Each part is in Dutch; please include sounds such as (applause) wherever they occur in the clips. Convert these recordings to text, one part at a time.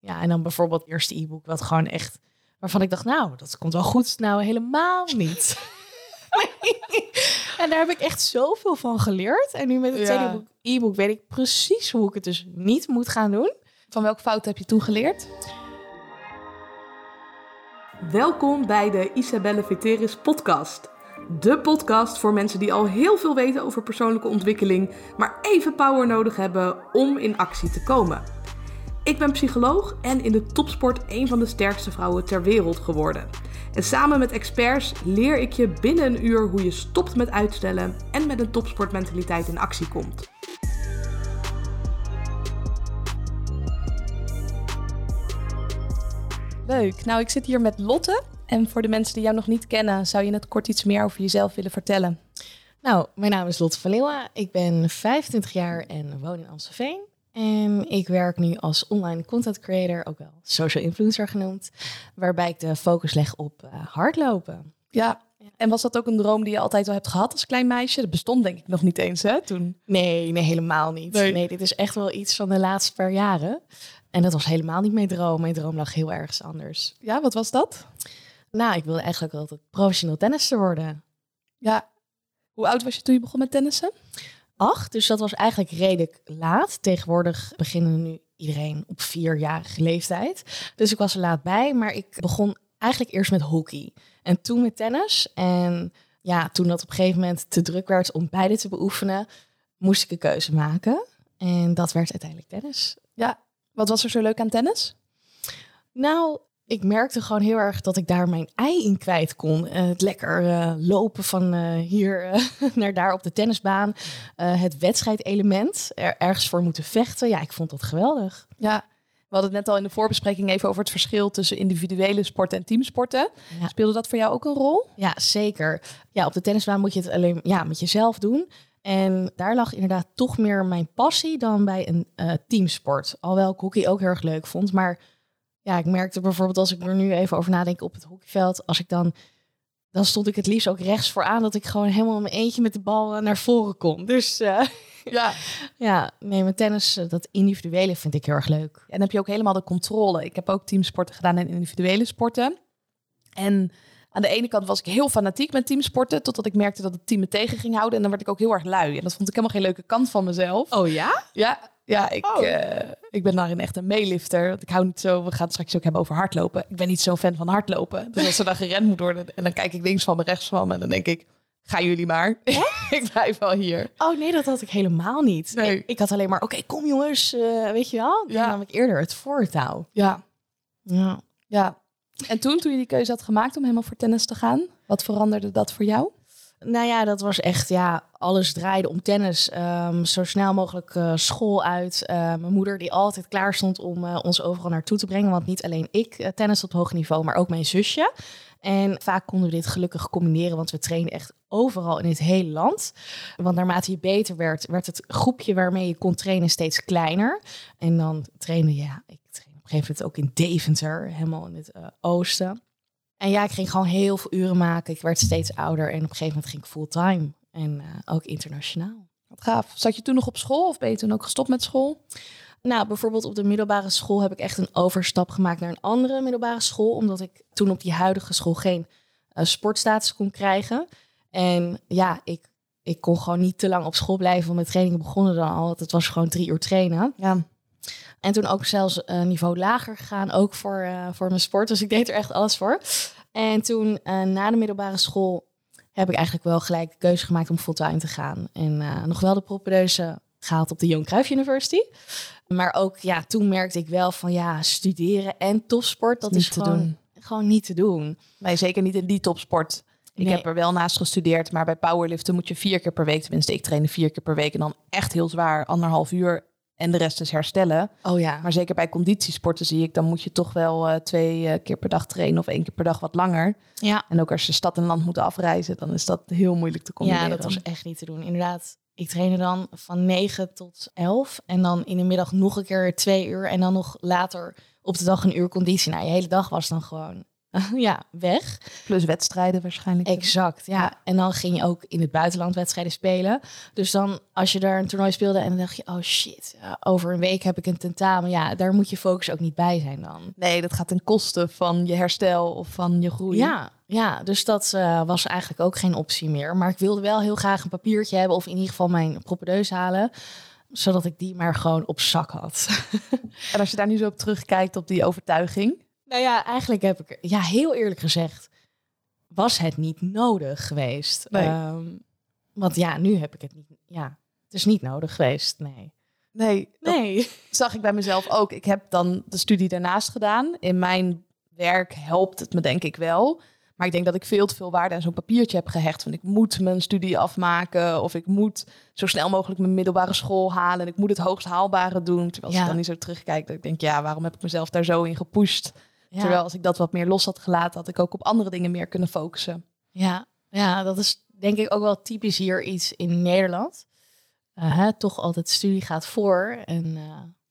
Ja, en dan bijvoorbeeld het eerste e-book, wat gewoon echt, waarvan ik dacht, nou, dat komt wel goed. Nou, helemaal niet. (laughs) En daar heb ik echt zoveel van geleerd. En nu met het Ja. tweede e-book weet ik precies hoe ik het dus niet moet gaan doen. Van welke fout heb je toen geleerd? Welkom bij de Isabelle Veteris podcast. De podcast voor mensen die al heel veel weten over persoonlijke ontwikkeling, maar even power nodig hebben om in actie te komen. Ik ben psycholoog en in de topsport een van de sterkste vrouwen ter wereld geworden. En samen met experts leer ik je binnen een uur hoe je stopt met uitstellen en met een topsportmentaliteit in actie komt. Leuk. Nou, ik zit hier met Lotte. En voor de mensen die jou nog niet kennen, zou je net kort iets meer over jezelf willen vertellen? Nou, mijn naam is Lotte van Leeuwen. Ik ben 25 jaar en woon in Amstelveen. En ik werk nu als online content creator, ook wel social influencer genoemd. Waarbij ik de focus leg op eh, hardlopen. Ja. En was dat ook een droom die je altijd al hebt gehad als klein meisje? Dat bestond denk ik nog niet eens, hè, toen? Nee, nee, helemaal niet. Nee. Nee. dit is echt wel iets van de laatste paar jaren. En dat was helemaal niet mijn droom. Mijn droom lag heel ergens anders. Ja, wat was dat? Nou, ik wilde eigenlijk altijd professioneel tennister worden. Ja. Hoe oud was je toen je begon met tennissen? Acht, dus dat was eigenlijk redelijk laat. Tegenwoordig beginnen nu iedereen op vierjarige leeftijd. Dus ik was er laat bij, maar ik begon eigenlijk eerst met hockey. En toen met tennis. En ja, toen dat op een gegeven moment te druk werd om beide te beoefenen, moest ik een keuze maken. En dat werd uiteindelijk tennis. Ja. Wat was er zo leuk aan tennis? Nou, ik merkte gewoon heel erg dat ik daar mijn ei in kwijt kon. Eh, het lekker eh, lopen van eh, hier (laughs) naar daar op de tennisbaan. Het wedstrijdelement, er ergens voor moeten vechten. Ja, ik vond dat geweldig. Ja. We hadden het net al in de voorbespreking even over het verschil tussen individuele sporten en teamsporten. Ja. Speelde dat voor jou ook een rol? Ja, zeker. Ja, op de tennisbaan moet je het alleen ja, met jezelf doen. En daar lag inderdaad toch meer mijn passie dan bij een teamsport. Alhoewel ik hockey ook heel erg leuk vond. Maar ja, ik merkte bijvoorbeeld als ik er nu even over nadenk op het hockeyveld. Als ik dan, dan stond ik het liefst ook rechts vooraan. Dat ik gewoon helemaal in mijn eentje met de bal eh, naar voren kon. Dus eh, (laughs) Ja. ja, nee, met tennis, eh, dat individuele vind ik heel erg leuk. En heb je ook helemaal de controle. Ik heb ook teamsporten gedaan en individuele sporten. En aan de ene kant was ik heel fanatiek met teamsporten, totdat ik merkte dat het team me tegen ging houden. En dan werd ik ook heel erg lui. En dat vond ik helemaal geen leuke kant van mezelf. Oh ja? Ja, ja ik, Oh. eh, ik ben daarin echt een meelifter. Want ik hou niet zo, we gaan het straks ook hebben over hardlopen. Ik ben niet zo'n fan van hardlopen. Dus als er dan gerend moet worden en dan kijk ik links van me, rechts van me. En dan denk ik, gaan jullie maar. (laughs) ik blijf wel hier. Oh nee, dat had ik helemaal niet. Nee. Ik, ik had alleen maar, oké, kom jongens, eh, weet je wel? Dan Ja. nam ik eerder het voortouw. Ja, Ja. ja. En toen, toen je die keuze had gemaakt om helemaal voor tennis te gaan, wat veranderde dat voor jou? Nou ja, dat was echt, ja, alles draaide om tennis. Ehm, zo snel mogelijk eh, school uit. Eh, mijn moeder die altijd klaar stond om eh, ons overal naartoe te brengen. Want niet alleen ik eh, tennis op hoog niveau, maar ook mijn zusje. En vaak konden we dit gelukkig combineren, want we trainen echt overal in het hele land. Want naarmate je beter werd, werd het groepje waarmee je kon trainen steeds kleiner. En dan trainde je, ja, ik trainde op een gegeven moment ook in Deventer, helemaal in het oosten. En ja, ik ging gewoon heel veel uren maken. Ik werd steeds ouder en op een gegeven moment ging ik fulltime. En eh, ook internationaal. Wat gaaf. Zat je toen nog op school of ben je toen ook gestopt met school? Nou, bijvoorbeeld op de middelbare school heb ik echt een overstap gemaakt naar een andere middelbare school. Omdat ik toen op die huidige school geen eh, sportstatus kon krijgen. En ja, ik, ik kon gewoon niet te lang op school blijven. Want mijn trainingen begonnen dan al. Het was gewoon drie uur trainen. Ja. En toen ook zelfs een niveau lager gegaan, ook voor, eh, voor mijn sport. Dus ik deed er echt alles voor. En toen eh, na de middelbare school heb ik eigenlijk wel gelijk de keuze gemaakt om fulltime te gaan. En eh, nog wel de propedeuse gehaald op de Johan Cruijff University. Maar ook, ja, toen merkte ik wel van ja, studeren en topsport, dat Niet is te gewoon, doen. gewoon niet te doen. Nee, zeker niet in die topsport. Ik Nee. heb er wel naast gestudeerd, maar bij powerliften moet je vier keer per week, tenminste ik trainde vier keer per week en dan echt heel zwaar, anderhalf uur en de rest is herstellen. Oh ja, Maar zeker bij conditiesporten zie ik, dan moet je toch wel eh, twee eh, keer per dag trainen of één keer per dag wat langer. ja. En ook als je stad en land moet afreizen, dan is dat heel moeilijk te combineren. Ja, dat was echt niet te doen. Inderdaad, ik trainde dan van 9 tot 11 en dan in de middag nog een keer twee uur en dan nog later op de dag een uur conditie. Nou, je hele dag was dan gewoon (laughs) ja, weg. Plus wedstrijden waarschijnlijk. Exact, ja. En dan ging je ook in het buitenland wedstrijden spelen. Dus dan, als je daar een toernooi speelde en dan dacht je, oh shit, over een week heb ik een tentamen. Ja, daar moet je focus ook niet bij zijn dan. Nee, dat gaat ten koste van je herstel of van je groei. Ja, ja dus dat eh, was eigenlijk ook geen optie meer. Maar ik wilde wel heel graag een papiertje hebben of in ieder geval mijn propedeus halen zodat ik die maar gewoon op zak had. (laughs) en als je daar nu zo op terugkijkt op die overtuiging? Nou ja, eigenlijk heb ik, ja, heel eerlijk gezegd, was het niet nodig geweest. Ehm, want ja, nu heb ik het niet. Ja, het is niet nodig geweest. Nee. Nee, nee. (laughs) zag ik bij mezelf ook. Ik heb dan de studie daarnaast gedaan. In mijn werk helpt het me denk ik wel. Maar ik denk dat ik veel te veel waarde aan zo'n papiertje heb gehecht. Van ik moet mijn studie afmaken. Of ik moet zo snel mogelijk mijn middelbare school halen. En ik moet het hoogst haalbare doen. Terwijl als ik dan niet zo terugkijk, dat ik denk, ja, waarom heb ik mezelf daar zo in gepusht? Terwijl als ik dat wat meer los had gelaten, had ik ook op andere dingen meer kunnen focussen. Ja, ja dat is denk ik ook wel typisch hier iets in Nederland. Uh, hè, toch altijd studie gaat voor. En, uh,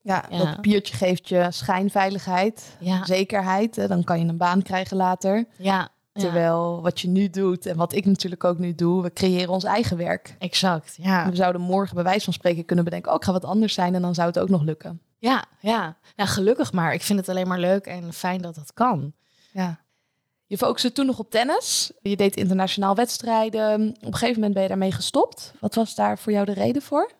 ja, ja, dat papiertje geeft je schijnveiligheid, ja. zekerheid. Hè, dan kan je een baan krijgen later. Ja, Terwijl wat je nu doet en wat ik natuurlijk ook nu doe, we creëren ons eigen werk. Exact, ja. We zouden morgen bij wijze van spreken kunnen bedenken, ook oh, ga wat anders zijn en dan zou het ook nog lukken. Ja, ja. ja, gelukkig maar. Ik vind het alleen maar leuk en fijn dat dat kan. Ja. Je focuste toen nog op tennis. Je deed internationaal wedstrijden. Op een gegeven moment ben je daarmee gestopt. Wat was daar voor jou de reden voor?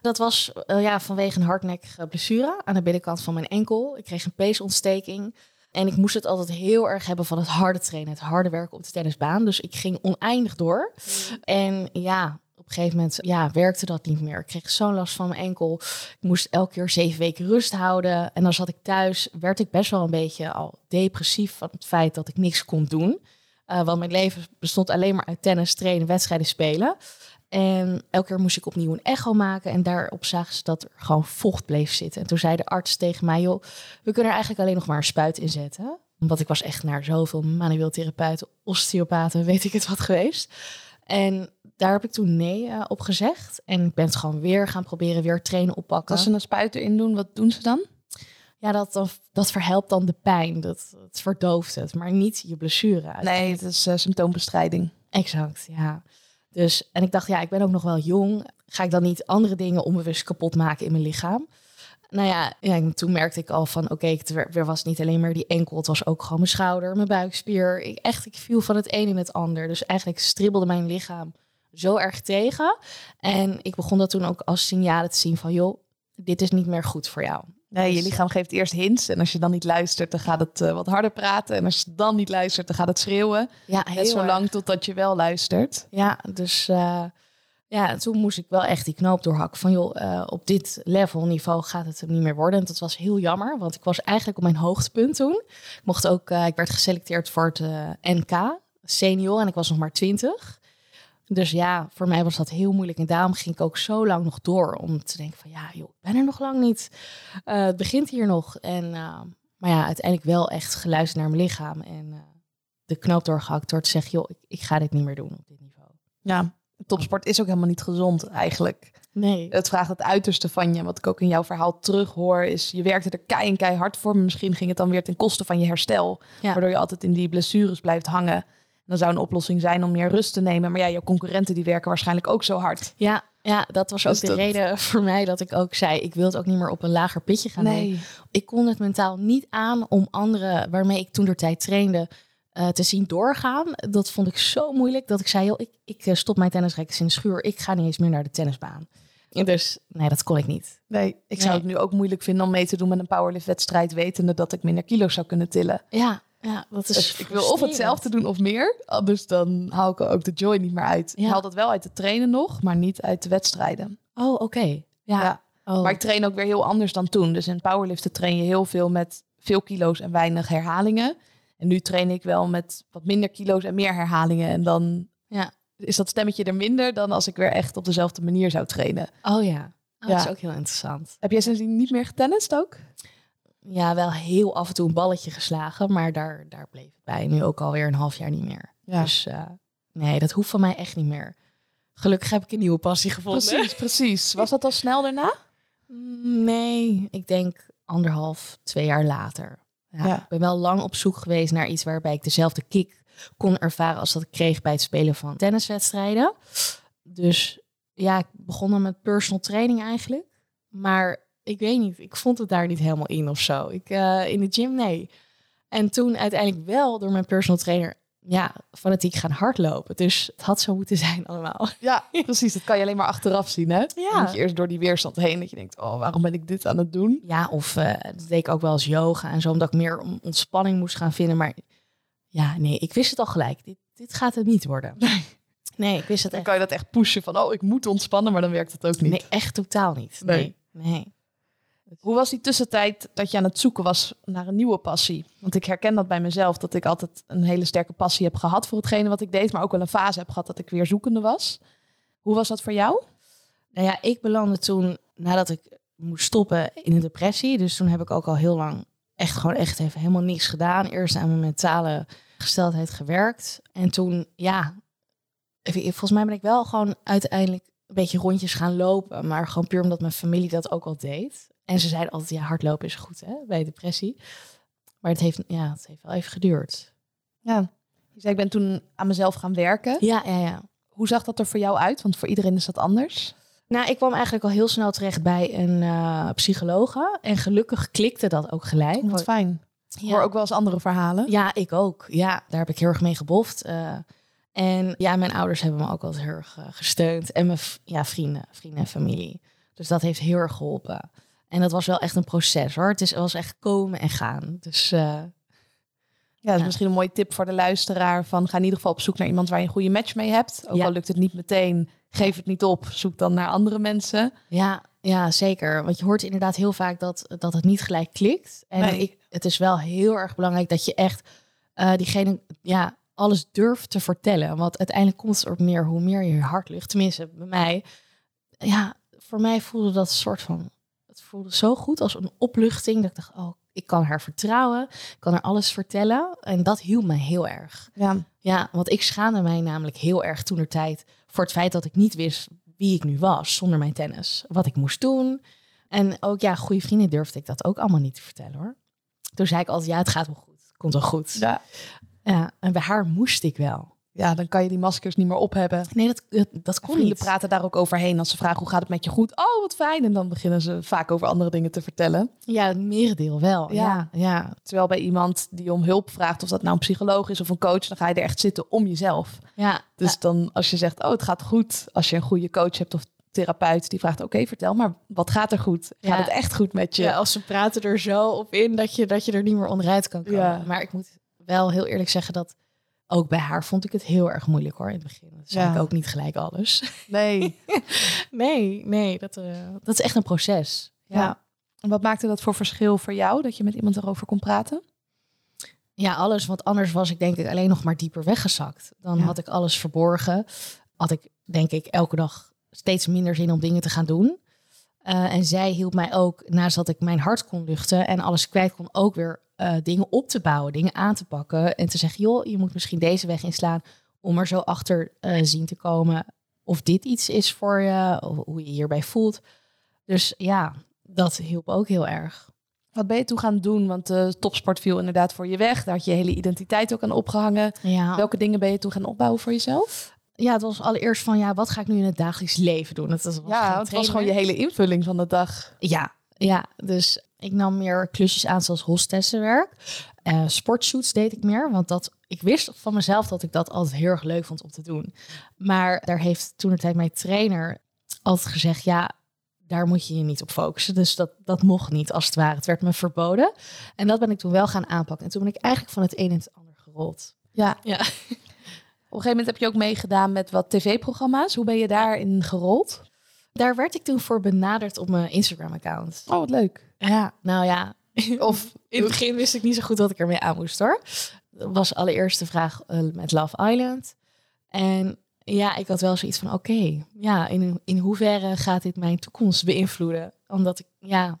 Dat was uh, ja, vanwege een hardnekkige blessure aan de binnenkant van mijn enkel. Ik kreeg een peesontsteking. En ik moest het altijd heel erg hebben van het harde trainen, het harde werken op de tennisbaan. Dus ik ging oneindig door. En ja, op een gegeven moment ja, werkte dat niet meer. Ik kreeg zo'n last van mijn enkel. Ik moest elke keer zeven weken rust houden. En dan zat ik thuis, werd ik best wel een beetje al depressief van het feit dat ik niks kon doen. Uh, want mijn leven bestond alleen maar uit tennis, trainen, wedstrijden spelen. En elke keer moest ik opnieuw een echo maken. En daarop zagen ze dat er gewoon vocht bleef zitten. En toen zei de arts tegen mij: joh, we kunnen er eigenlijk alleen nog maar een spuit in zetten. Want ik was echt naar zoveel manueel therapeuten, osteopaten, weet ik het wat geweest. En daar heb ik toen nee uh, op gezegd. En ik ben het gewoon weer gaan proberen, weer trainen oppakken. Als ze een spuit erin doen, wat doen ze dan? Ja, dat, dat verhelpt dan de pijn. Dat, het verdooft het, maar niet je blessure. Nee, het is uh, symptoombestrijding. Exact, ja. Dus, en ik dacht, ja, ik ben ook nog wel jong. Ga ik dan niet andere dingen onbewust kapot maken in mijn lichaam? Nou ja, ja toen merkte ik al van, oké, okay, het was niet alleen maar die enkel, het was ook gewoon mijn schouder, mijn buikspier. Ik, echt, ik viel van het een in het ander. Dus eigenlijk stribbelde mijn lichaam zo erg tegen. En ik begon dat toen ook als signalen te zien van, joh, dit is niet meer goed voor jou. Nee, je dus, lichaam geeft eerst hints. En als je dan niet luistert, dan gaat het uh, wat harder praten. En als je dan niet luistert, dan gaat het schreeuwen. Ja, heel Net zo lang totdat je wel luistert. Ja, dus uh, ja, toen moest ik wel echt die knoop doorhakken. Van joh, uh, op dit level niveau gaat het hem niet meer worden. En dat was heel jammer, want ik was eigenlijk op mijn hoogtepunt toen. Ik mocht ook, ik werd geselecteerd voor het NK senior en ik was nog maar 20. Dus ja, voor mij was dat heel moeilijk. En daarom ging ik ook zo lang nog door om te denken van ja, joh, ik ben er nog lang niet. Uh, het begint hier nog. En, uh, maar ja, uiteindelijk wel echt geluisterd naar mijn lichaam. En uh, de knoop doorgehakt door te zeggen, joh, ik, ik, ga dit niet meer doen op dit niveau. Ja, topsport is ook helemaal niet gezond eigenlijk. Nee. Het vraagt het uiterste van je. Wat ik ook in jouw verhaal terughoor, is je werkte er kei en keihard voor. Maar misschien ging het dan weer ten koste van je herstel. Ja. Waardoor je altijd in die blessures blijft hangen. Dan zou een oplossing zijn om meer rust te nemen. Maar ja, jouw concurrenten die werken waarschijnlijk ook zo hard. Ja, ja dat was ook de reden voor mij dat ik ook zei... ik wil het ook niet meer op een lager pitje gaan nee. Nemen. Ik kon het mentaal niet aan om anderen waarmee ik toen de tijd trainde... Uh, te zien doorgaan. Dat vond ik zo moeilijk dat ik zei... Joh, ik, ik eh, stop mijn tennisrekkers in de schuur. Ik ga niet eens meer naar de tennisbaan. Dus nee, dat kon ik niet. Nee, ik zou het nu ook moeilijk vinden om mee te doen met een powerlift wedstrijd, wetende dat ik minder kilo's zou kunnen tillen. Ja, ja, dat is dus ik wil of hetzelfde doen of meer. Anders dan haal ik ook de joy niet meer uit. Ja. Ik haal dat wel uit de trainen nog, maar niet uit de wedstrijden. Oh, oké. Ja. Oh. Maar ik train ook weer heel anders dan toen. Dus in powerliften train je heel veel met veel kilo's en weinig herhalingen. En nu train ik wel met wat minder kilo's en meer herhalingen. En dan ja. is dat stemmetje er minder dan als ik weer echt op dezelfde manier zou trainen. Oh ja, oh, dat is ook heel interessant. Heb jij sindsdien niet meer getennist ook? Ja, wel heel af en toe een balletje geslagen, maar daar, daar bleef het bij. Nu ook alweer een half jaar niet meer. Ja. Dus uh, nee, dat hoeft van mij echt niet meer. Gelukkig heb ik een nieuwe passie gevonden. Precies, (laughs) precies. Was dat al snel daarna? Nee, ik denk anderhalf, twee jaar later. Ja, Ja. Ik ben wel lang op zoek geweest naar iets waarbij ik dezelfde kick kon ervaren als dat ik kreeg bij het spelen van tenniswedstrijden. Dus ja, ik begon dan met personal training eigenlijk. Maar ik weet niet, ik vond het daar niet helemaal in of zo. Ik, eh, in de gym, nee. En toen uiteindelijk wel door mijn personal trainer, ja, fanatiek gaan hardlopen. Dus het had zo moeten zijn allemaal. Ja, precies. Dat kan je alleen maar achteraf zien, hè? Ja. Moet je eerst door die weerstand heen. Dat je denkt, oh, waarom ben ik dit aan het doen? Ja, of eh, dat deed ik ook wel als yoga en zo, omdat ik meer ontspanning moest gaan vinden. Maar ja, nee, ik wist het al gelijk. Dit, dit gaat het niet worden. Nee, ik wist het Dan echt. kan je dat echt pushen van, oh, ik moet ontspannen. Maar dan werkt het ook niet. Nee, echt totaal niet. Nee. nee. Hoe was die tussentijd dat je aan het zoeken was naar een nieuwe passie? Want ik herken dat bij mezelf, dat ik altijd een hele sterke passie heb gehad voor hetgene wat ik deed. Maar ook wel een fase heb gehad dat ik weer zoekende was. Hoe was dat voor jou? Nou ja, ik belandde toen, nadat ik moest stoppen, in een depressie. Dus toen heb ik ook al heel lang echt gewoon echt even helemaal niks gedaan. Eerst aan mijn mentale gesteldheid gewerkt. En toen, ja, volgens mij ben ik wel gewoon uiteindelijk een beetje rondjes gaan lopen. Maar gewoon puur omdat mijn familie dat ook al deed. En ze zeiden altijd, ja, hardlopen is goed hè, bij depressie. Maar het heeft, ja, het heeft wel even geduurd. Ja. Je zei, ik ben toen aan mezelf gaan werken. Ja, ja, ja. Hoe zag dat er voor jou uit? Want voor iedereen is dat anders. Nou, ik kwam eigenlijk al heel snel terecht bij een eh psychologe. En gelukkig klikte dat ook gelijk. Wat fijn. Ja. hoor ook wel eens andere verhalen. Ja, ik ook. Ja, daar heb ik heel erg mee geboft. eh. en ja, mijn ouders hebben me ook altijd heel erg eh, gesteund. En mijn ja, vrienden, vrienden en familie. Dus dat heeft heel erg geholpen. En dat was wel echt een proces hoor. Het is, was echt komen en gaan. Dus eh, Ja, dat is Ja. misschien een mooie tip voor de luisteraar. Van ga in ieder geval op zoek naar iemand waar je een goede match mee hebt. Ook Ja. al lukt het niet meteen, geef het niet op. Zoek dan naar andere mensen. ja, ja, zeker. Want je hoort inderdaad heel vaak dat, dat het niet gelijk klikt. En Nee. ik, het is wel heel erg belangrijk dat je echt eh, diegene ja, alles durft te vertellen. Want uiteindelijk komt het erop neer hoe meer je hart lucht. Tenminste, bij mij. Ja, voor mij voelde dat een soort van... Voelde zo goed als een opluchting. Dat ik dacht, oh, ik kan haar vertrouwen. Ik kan haar alles vertellen. En dat hielp mij heel erg. Ja, Ja, want ik schaamde mij namelijk heel erg toen tijd voor het feit dat ik niet wist wie ik nu was zonder mijn tennis. Wat ik moest doen. En ook ja, goede vrienden durfde ik dat ook allemaal niet te vertellen hoor. Toen zei ik altijd, ja, het gaat wel goed. Komt wel goed. Ja. ja. en bij haar moest ik wel. Ja, dan kan je die maskers niet meer op hebben. Nee, dat, dat, dat kon Vrienden niet. praten daar ook overheen als ze vragen hoe gaat het met je goed. Oh, wat fijn. En dan beginnen ze vaak over andere dingen te vertellen. Ja, het merendeel wel. Ja. Ja, ja, Terwijl bij iemand die om hulp vraagt, of dat nou een psycholoog is of een coach, dan ga je er echt zitten om jezelf. ja. Dus dan als je zegt, oh, het gaat goed. Als je een goede coach hebt of therapeut die vraagt, oké, vertel maar, wat gaat er goed? Gaat Ja. het echt goed met je? Ja, als ze praten er zo op in dat je, dat je er niet meer onderuit kan komen. Ja. Maar ik moet wel heel eerlijk zeggen dat ook bij haar vond ik het heel erg moeilijk hoor in het begin. Dat zei Ja. ik ook niet gelijk alles. Nee. (laughs) Nee, nee, dat, eh, dat is echt een proces. Ja. Ja. En wat maakte dat voor verschil voor jou, dat je met iemand erover kon praten? ja, alles. Want anders was ik denk ik alleen nog maar dieper weggezakt. Dan Ja. had ik alles verborgen. Had ik denk ik elke dag steeds minder zin om dingen te gaan doen. Eh, en zij hielp mij ook, naast dat ik mijn hart kon luchten en alles kwijt kon, ook weer eh, dingen op te bouwen, dingen aan te pakken. En te zeggen, joh, je moet misschien deze weg inslaan om er zo achter eh, zien te komen of dit iets is voor je, of hoe je je hierbij voelt. Dus ja, dat hielp ook heel erg. Wat ben je toen gaan doen? Want de topsport viel inderdaad voor je weg. Daar had je hele identiteit ook aan opgehangen. Ja. Welke dingen ben je toen gaan opbouwen voor jezelf? Ja, het was allereerst van ja, wat ga ik nu in het dagelijks leven doen? Het was ja, het was gewoon je hele invulling van de dag. Ja, ja, dus ik nam meer klusjes aan zoals hostessenwerk. Eh sportshoots deed ik meer, want dat, ik wist van mezelf dat ik dat altijd heel erg leuk vond om te doen. Maar daar heeft toen de tijd mijn trainer altijd gezegd, ja, daar moet je je niet op focussen. Dus dat, dat mocht niet, als het ware. Het werd me verboden. En dat ben ik toen wel gaan aanpakken. En toen ben ik eigenlijk van het een in het ander gerold. Ja. Ja. Op een gegeven moment heb je ook meegedaan met wat tv-programma's. Hoe ben je daarin gerold? Daar werd ik toen voor benaderd op mijn Instagram-account. Oh, wat leuk. Ja, nou ja. Of (laughs) In het begin wist ik niet zo goed wat ik ermee aan moest hoor. Dat was allereerst de vraag eh, met Love Island. En ja, ik had wel zoiets van: oké, ja, in, in hoeverre gaat dit mijn toekomst beïnvloeden? Omdat ik, ja,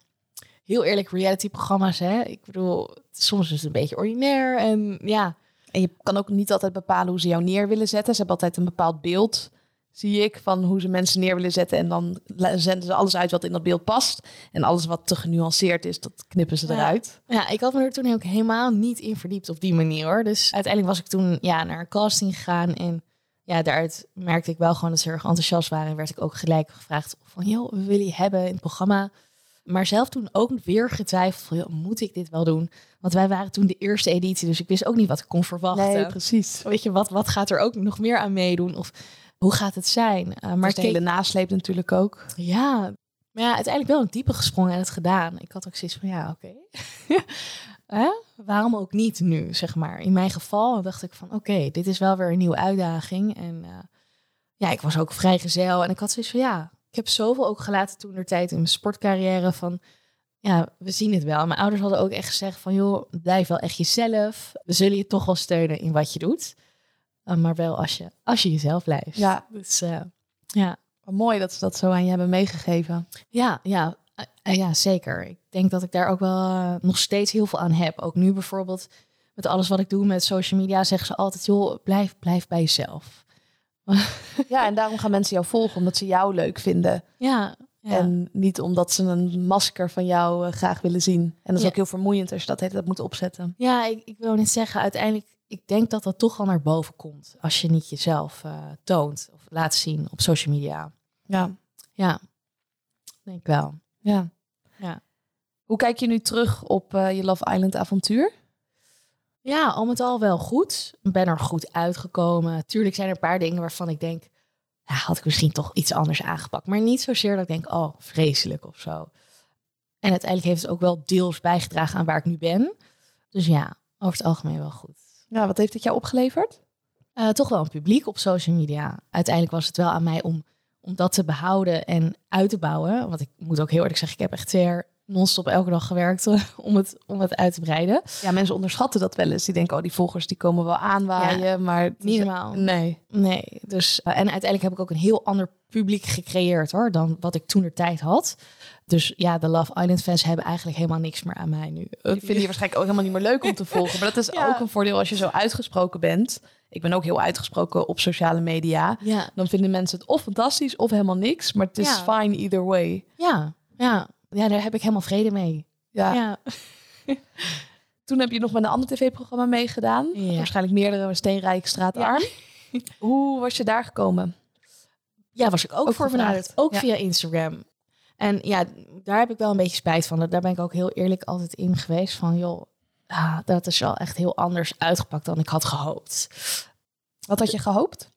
heel eerlijk, reality-programma's, hè. Ik bedoel, soms is het een beetje ordinair en ja, En je kan ook niet altijd bepalen hoe ze jou neer willen zetten. Ze hebben altijd een bepaald beeld. Zie ik van hoe ze mensen neer willen zetten. En dan zenden ze alles uit wat in dat beeld past. En alles wat te genuanceerd is, dat knippen ze Ja. eruit. Ja, ik had me er toen ook helemaal niet in verdiept op die manier hoor. Dus uiteindelijk was ik toen ja, naar een casting gegaan. En ja, daaruit merkte ik wel gewoon dat ze erg enthousiast waren. En werd ik ook gelijk gevraagd van, joh, we willen je hebben in het programma. Maar zelf toen ook weer getwijfeld van, joh, moet ik dit wel doen? Want wij waren toen de eerste editie, dus ik wist ook niet wat ik kon verwachten. precies. Weet je, wat, wat gaat er ook nog meer aan meedoen? Of hoe gaat het zijn? Eh, maar de keek- hele nasleep natuurlijk ook. ja, maar ja, uiteindelijk wel een diepe gesprongen en het gedaan. Ik had ook zoiets van, ja, oké. (laughs) Waarom ook niet nu, zeg maar. In mijn geval dacht ik van, oké, dit is wel weer een nieuwe uitdaging. En eh, ja, ik was ook vrijgezel. En ik had zoiets van, ja, ik heb zoveel ook gelaten toen de tijd in mijn sportcarrière van... Ja, we zien het wel. Mijn ouders hadden ook echt gezegd van, joh, blijf wel echt jezelf. We zullen je toch wel steunen in wat je doet. Eh, maar wel als je, als je jezelf blijft. Ja. Dus eh, ja. Wat mooi dat ze dat zo aan je hebben meegegeven. Ja, ja, eh, ja, zeker. Ik denk dat ik daar ook wel nog steeds heel veel aan heb. Ook nu bijvoorbeeld met alles wat ik doe met social media, zeggen ze altijd, joh, blijf, blijf bij jezelf. (laughs) Ja, en daarom gaan mensen jou volgen, omdat ze jou leuk vinden. Ja, ja. En niet omdat ze een masker van jou graag willen zien. En dat is Ja. ook heel vermoeiend als je dat hele tijd moet opzetten. ja ik, ik wil net zeggen, uiteindelijk, ik denk dat dat toch wel naar boven komt als je niet jezelf eh, toont of laat zien op social media. Ja. Ja, denk ik wel. ja. Ja. Hoe kijk je nu terug op eh, je Love Island avontuur? Ja, al met al wel goed. Ik ben er goed uitgekomen. Tuurlijk zijn er een paar dingen waarvan ik denk, ja, had ik misschien toch iets anders aangepakt. Maar niet zozeer dat ik denk, oh, vreselijk of zo. En uiteindelijk heeft het ook wel deels bijgedragen aan waar ik nu ben. Dus ja, over het algemeen wel goed. Ja, wat heeft het jou opgeleverd? Eh, toch wel een publiek op social media. Uiteindelijk was het wel aan mij om, om dat te behouden en uit te bouwen. Want ik moet ook heel eerlijk zeggen, ik heb echt twee jaar non-stop elke dag gewerkt (laughs) om het, om het uit te breiden. Ja, mensen onderschatten dat wel eens. Die denken, oh, die volgers die komen wel aanwaaien, maar... Niet normaal. Nee. Nee, dus eh, en uiteindelijk heb ik ook een heel ander publiek gecreëerd hoor, dan wat ik toen de tijd had. Dus ja, de Love Island fans hebben eigenlijk helemaal niks meer aan mij nu. Ik vind die waarschijnlijk ook helemaal niet meer leuk om te volgen. Maar dat is (laughs) Ja. ook een voordeel als je zo uitgesproken bent. Ik ben ook heel uitgesproken op sociale media. Ja, Dan vinden mensen het of fantastisch of helemaal niks. Maar het is Ja. fine either way. ja, ja, ja, daar heb ik helemaal vrede mee. Ja. Ja, (laughs) Toen heb je nog met een ander tv-programma meegedaan. Ja. Waarschijnlijk meerdere Steenrijk Straatarm. Hoe was je daar gekomen? ja was ik ook, Ook voor benaderd, ook Ja. via Instagram. En ja, daar heb ik wel een beetje spijt van. Daar ben ik ook heel eerlijk altijd in geweest van, joh, ah, dat is wel echt heel anders uitgepakt dan ik had gehoopt. Wat had je gehoopt?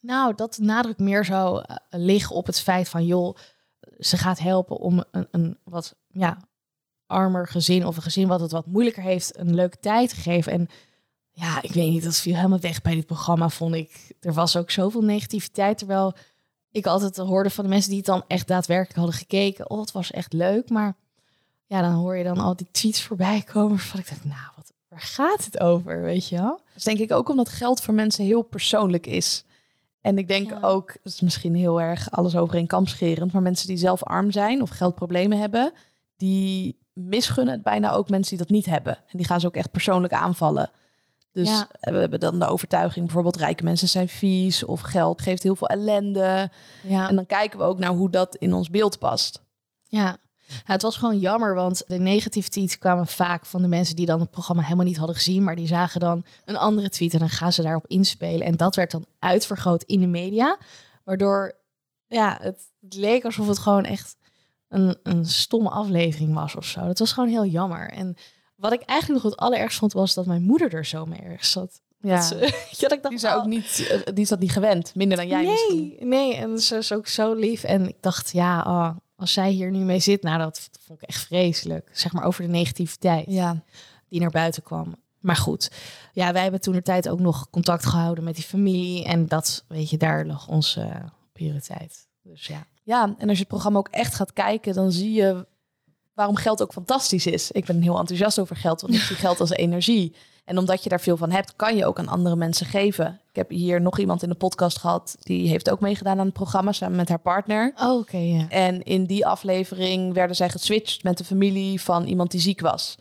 Nou, dat de nadruk meer zou eh, liggen op het feit van, joh, ze gaat helpen om een, een wat ja, armer gezin of een gezin wat het wat moeilijker heeft, een leuke tijd te geven. En ja, ik weet niet, dat viel helemaal weg bij dit programma, vond ik. Er was ook zoveel negativiteit, terwijl ik altijd hoorde van de mensen die het dan echt daadwerkelijk hadden gekeken. Oh, het was echt leuk, maar ja, dan hoor je dan al die tweets voorbij komen waarvan ik dacht, nou, wat, waar gaat het over, weet je wel? Dus denk ik ook omdat geld voor mensen heel persoonlijk is. En ik denk Ja. ook, dat is misschien heel erg alles over een kam scherend, maar mensen die zelf arm zijn of geldproblemen hebben, die misgunnen het bijna ook mensen die dat niet hebben. En die gaan ze ook echt persoonlijk aanvallen. Dus Ja. we hebben dan de overtuiging, bijvoorbeeld rijke mensen zijn vies of geld geeft heel veel ellende. Ja. En dan kijken we ook naar hoe dat in ons beeld past. Ja. Het was gewoon jammer, want de negatieve tweets kwamen vaak van de mensen die dan het programma helemaal niet hadden gezien, maar die zagen dan een andere tweet en dan gaan ze daarop inspelen. En dat werd dan uitvergroot in de media, waardoor ja, het, het leek alsof het gewoon echt een, een stomme aflevering was of zo. Dat was gewoon heel jammer. En wat ik eigenlijk nog het allerergst vond, was dat mijn moeder er zo mee erg zat. Ja. Dat, ze, ja, (laughs) dat ik dacht, Die, daar ook oh, niet, eh, die is dat niet gewend, minder dan jij nee, misschien. Nee, en ze is ook zo lief. En ik dacht, ja, oh, als zij hier nu mee zit, nou, dat vond ik echt vreselijk. Zeg maar over de negativiteit Ja. die naar buiten kwam. Maar goed, ja, wij hebben toen de tijd ook nog contact gehouden met die familie. En dat, weet je, daar lag onze prioriteit. Dus ja. Ja, en als je het programma ook echt gaat kijken, dan zie je waarom geld ook fantastisch is. Ik ben heel enthousiast over geld, want ik zie (laughs) geld als energie. En omdat je daar veel van hebt, kan je ook aan andere mensen geven. Ik heb hier nog iemand in de podcast gehad, die heeft ook meegedaan aan het programma samen met haar partner. Oh, Oké. En in die aflevering werden zij geswitcht met de familie van iemand die ziek was.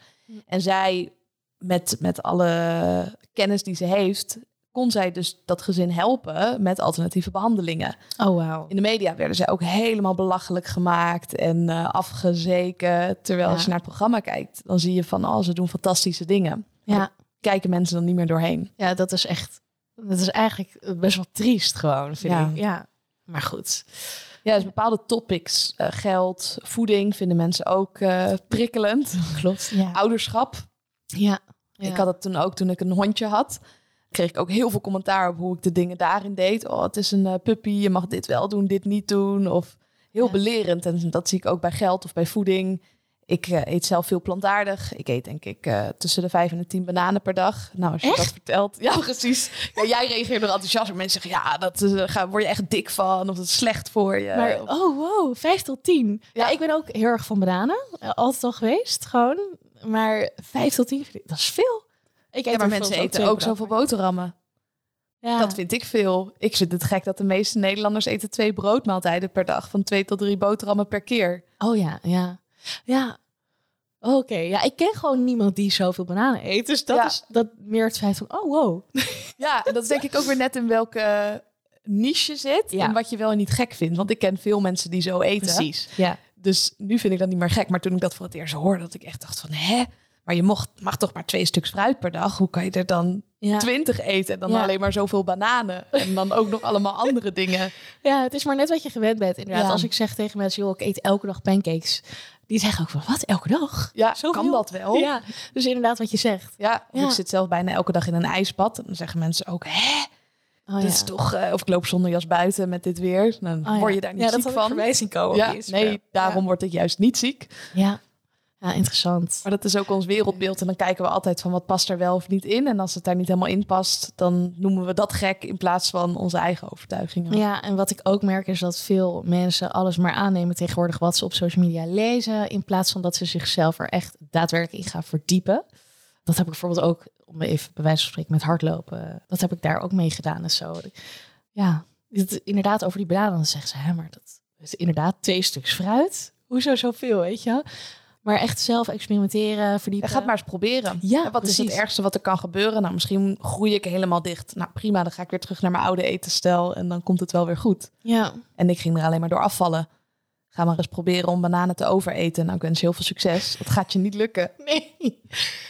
En zij, met, met alle kennis die ze heeft, kon zij dus dat gezin helpen met alternatieve behandelingen. Oh, wauw. In de media werden zij ook helemaal belachelijk gemaakt en eh, afgezeken. Terwijl Ja. als je naar het programma kijkt, dan zie je van, oh, ze doen fantastische dingen. Ja. Kijken mensen dan niet meer doorheen. ja, dat is echt... Dat is eigenlijk best wel triest gewoon, vind Ja. ik. Ja. Maar goed. Ja, dus bepaalde topics, eh, geld, voeding, vinden mensen ook eh, prikkelend. Klopt. Ja. Ouderschap. Ja. ja. Ik had het toen ook toen ik een hondje had. Kreeg ik ook heel veel commentaar op hoe ik de dingen daarin deed. Oh, het is een eh, puppy, je mag dit wel doen, dit niet doen. Of heel Ja. belerend. En dat zie ik ook bij geld of bij voeding. Ik eh, eet zelf veel plantaardig. Ik eet denk ik eh, tussen de vijf en de tien bananen per dag. Nou, als je dat vertelt. Ja, precies. Ja, jij reageert er enthousiast op. Mensen zeggen, ja, dat ga, word je echt dik van. Of dat is slecht voor je. Maar, Of- oh wow, 5 tot 10. Ja. Ja. ik ben ook heel erg van bananen. Altijd al geweest, gewoon. Maar 5 tot 10, vind ik- dat is veel. Ik ja, eet maar er mensen eten ook zoveel boterhammen. Ja. Dat vind ik veel. Ik vind het gek dat de meeste Nederlanders eten twee broodmaaltijden per dag. Van twee tot drie boterhammen per keer. Oh ja, ja. Ja. Oké, ja, ik ken gewoon niemand die zoveel bananen eet. Dus dat Ja. is dat meer het feit van, oh wow. (laughs) Ja, en dat denk ik ook weer net in welke niche je zit. Ja. En wat je wel en niet gek vindt. Want ik ken veel mensen die zo eten. Ja. Dus nu vind ik dat niet meer gek. Maar toen ik dat voor het eerst hoorde, dat ik echt dacht van... Hè? Maar je mocht, mag toch maar twee stuks fruit per dag? Hoe kan je er dan Ja. twintig eten en dan Ja. alleen maar zoveel bananen? En dan ook nog allemaal andere dingen. (laughs) ja, het is maar net wat je gewend bent. Inderdaad, Ja. als ik zeg tegen mensen, joh, ik eet elke dag pancakes. Die zeggen ook van, wat, elke dag? Ja, kan dat wel? Ja, dus inderdaad wat je zegt. Ja, ik zit zelf bijna elke dag in een ijsbad. En dan zeggen mensen ook, hè? Oh, Dit ja. is toch, eh, of ik loop zonder jas buiten met dit weer. Dan Oh, word je daar niet ja, ziek dat had ik van. zien komen. Ja, Instagram. nee, daarom word ik juist niet ziek. Ja. Ja, interessant. Maar dat is ook ons wereldbeeld. En dan kijken we altijd van wat past er wel of niet in. En als het daar niet helemaal in past, dan noemen we dat gek in plaats van onze eigen overtuigingen. Ja, en wat ik ook merk is dat veel mensen alles maar aannemen tegenwoordig wat ze op social media lezen, in plaats van dat ze zichzelf er echt daadwerkelijk in gaan verdiepen. Dat heb ik bijvoorbeeld ook, om even bij wijze van spreken, met hardlopen. Dat heb ik daar ook mee gedaan en zo. Ja, het, inderdaad over die bananen, dan zeggen ze, hè, maar dat is inderdaad twee stuks fruit. Hoezo zoveel, weet je? Maar echt zelf experimenteren, verdiepen. Ja, ga het maar eens proberen. Ja, wat is het ergste wat er kan gebeuren? Nou, misschien groei ik helemaal dicht. Nou, prima, dan ga ik weer terug naar mijn oude etenstijl en dan komt het wel weer goed. Ja, En ik ging er alleen maar door afvallen. Ga maar eens proberen om bananen te overeten. Nou, ik wens je heel veel succes. Dat gaat je niet lukken. nee.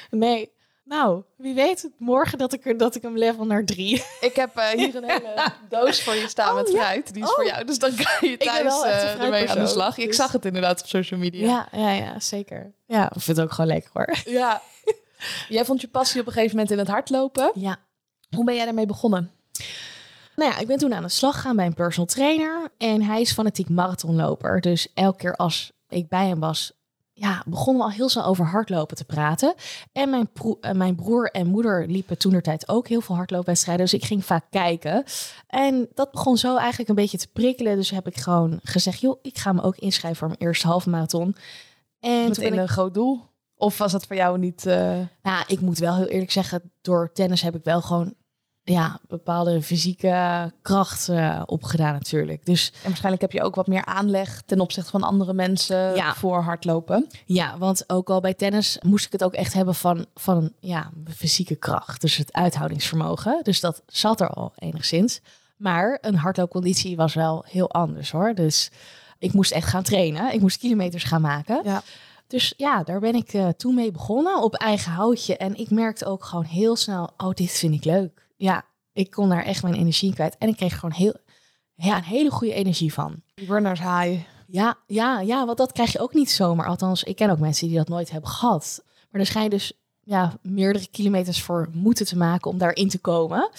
Nee. Nou, wie weet morgen dat ik, er, dat ik hem level naar drie. Ik heb eh, hier een (laughs) hele doos voor je staan Oh, met fruit. Die is Oh. voor jou. Dus dan kan je thuis eh, ermee aan de slag. Ik dus- zag het inderdaad op social media. Ja, ja, ja, zeker. Ja, ik vind het ook gewoon lekker hoor. Ja. (laughs) Jij vond je passie op een gegeven moment in het hardlopen. Ja. Hoe ben jij daarmee begonnen? Nou ja, ik ben toen aan de slag gegaan bij een personal trainer. En hij is fanatiek marathonloper. Dus elke keer als ik bij hem was, ja, begonnen we al heel snel over hardlopen te praten. En mijn, eh, mijn broer en moeder liepen toen tijd ook heel veel hardloopwedstrijden. Dus ik ging vaak kijken. En dat begon zo eigenlijk een beetje te prikkelen. Dus heb ik gewoon gezegd, joh, ik ga me ook inschrijven voor mijn eerste halve marathon. En toen ik een groot doel? Of was dat voor jou niet... eh, Ja, ik moet wel heel eerlijk zeggen, door tennis heb ik wel gewoon ja, bepaalde fysieke kracht eh, opgedaan natuurlijk. Dus En waarschijnlijk heb je ook wat meer aanleg ten opzichte van andere mensen Ja. voor hardlopen. ja, want ook al bij tennis moest ik het ook echt hebben van, van ja, fysieke kracht. Dus het uithoudingsvermogen. Dus dat zat er al enigszins. Maar een hardloopconditie was wel heel anders hoor. Dus ik moest echt gaan trainen. Ik moest kilometers gaan maken. Ja. Dus ja, daar ben ik eh, toen mee begonnen op eigen houtje. En ik merkte ook gewoon heel snel, oh, dit vind ik leuk. Ja, ik kon daar echt mijn energie kwijt. En ik kreeg gewoon heel, ja, een hele goede energie van. Runners high. Ja, ja, ja, want dat krijg je ook niet zomaar. Althans, ik ken ook mensen die dat nooit hebben gehad. Maar er schijnt dus ja, meerdere kilometers voor moeten te maken om daarin te komen.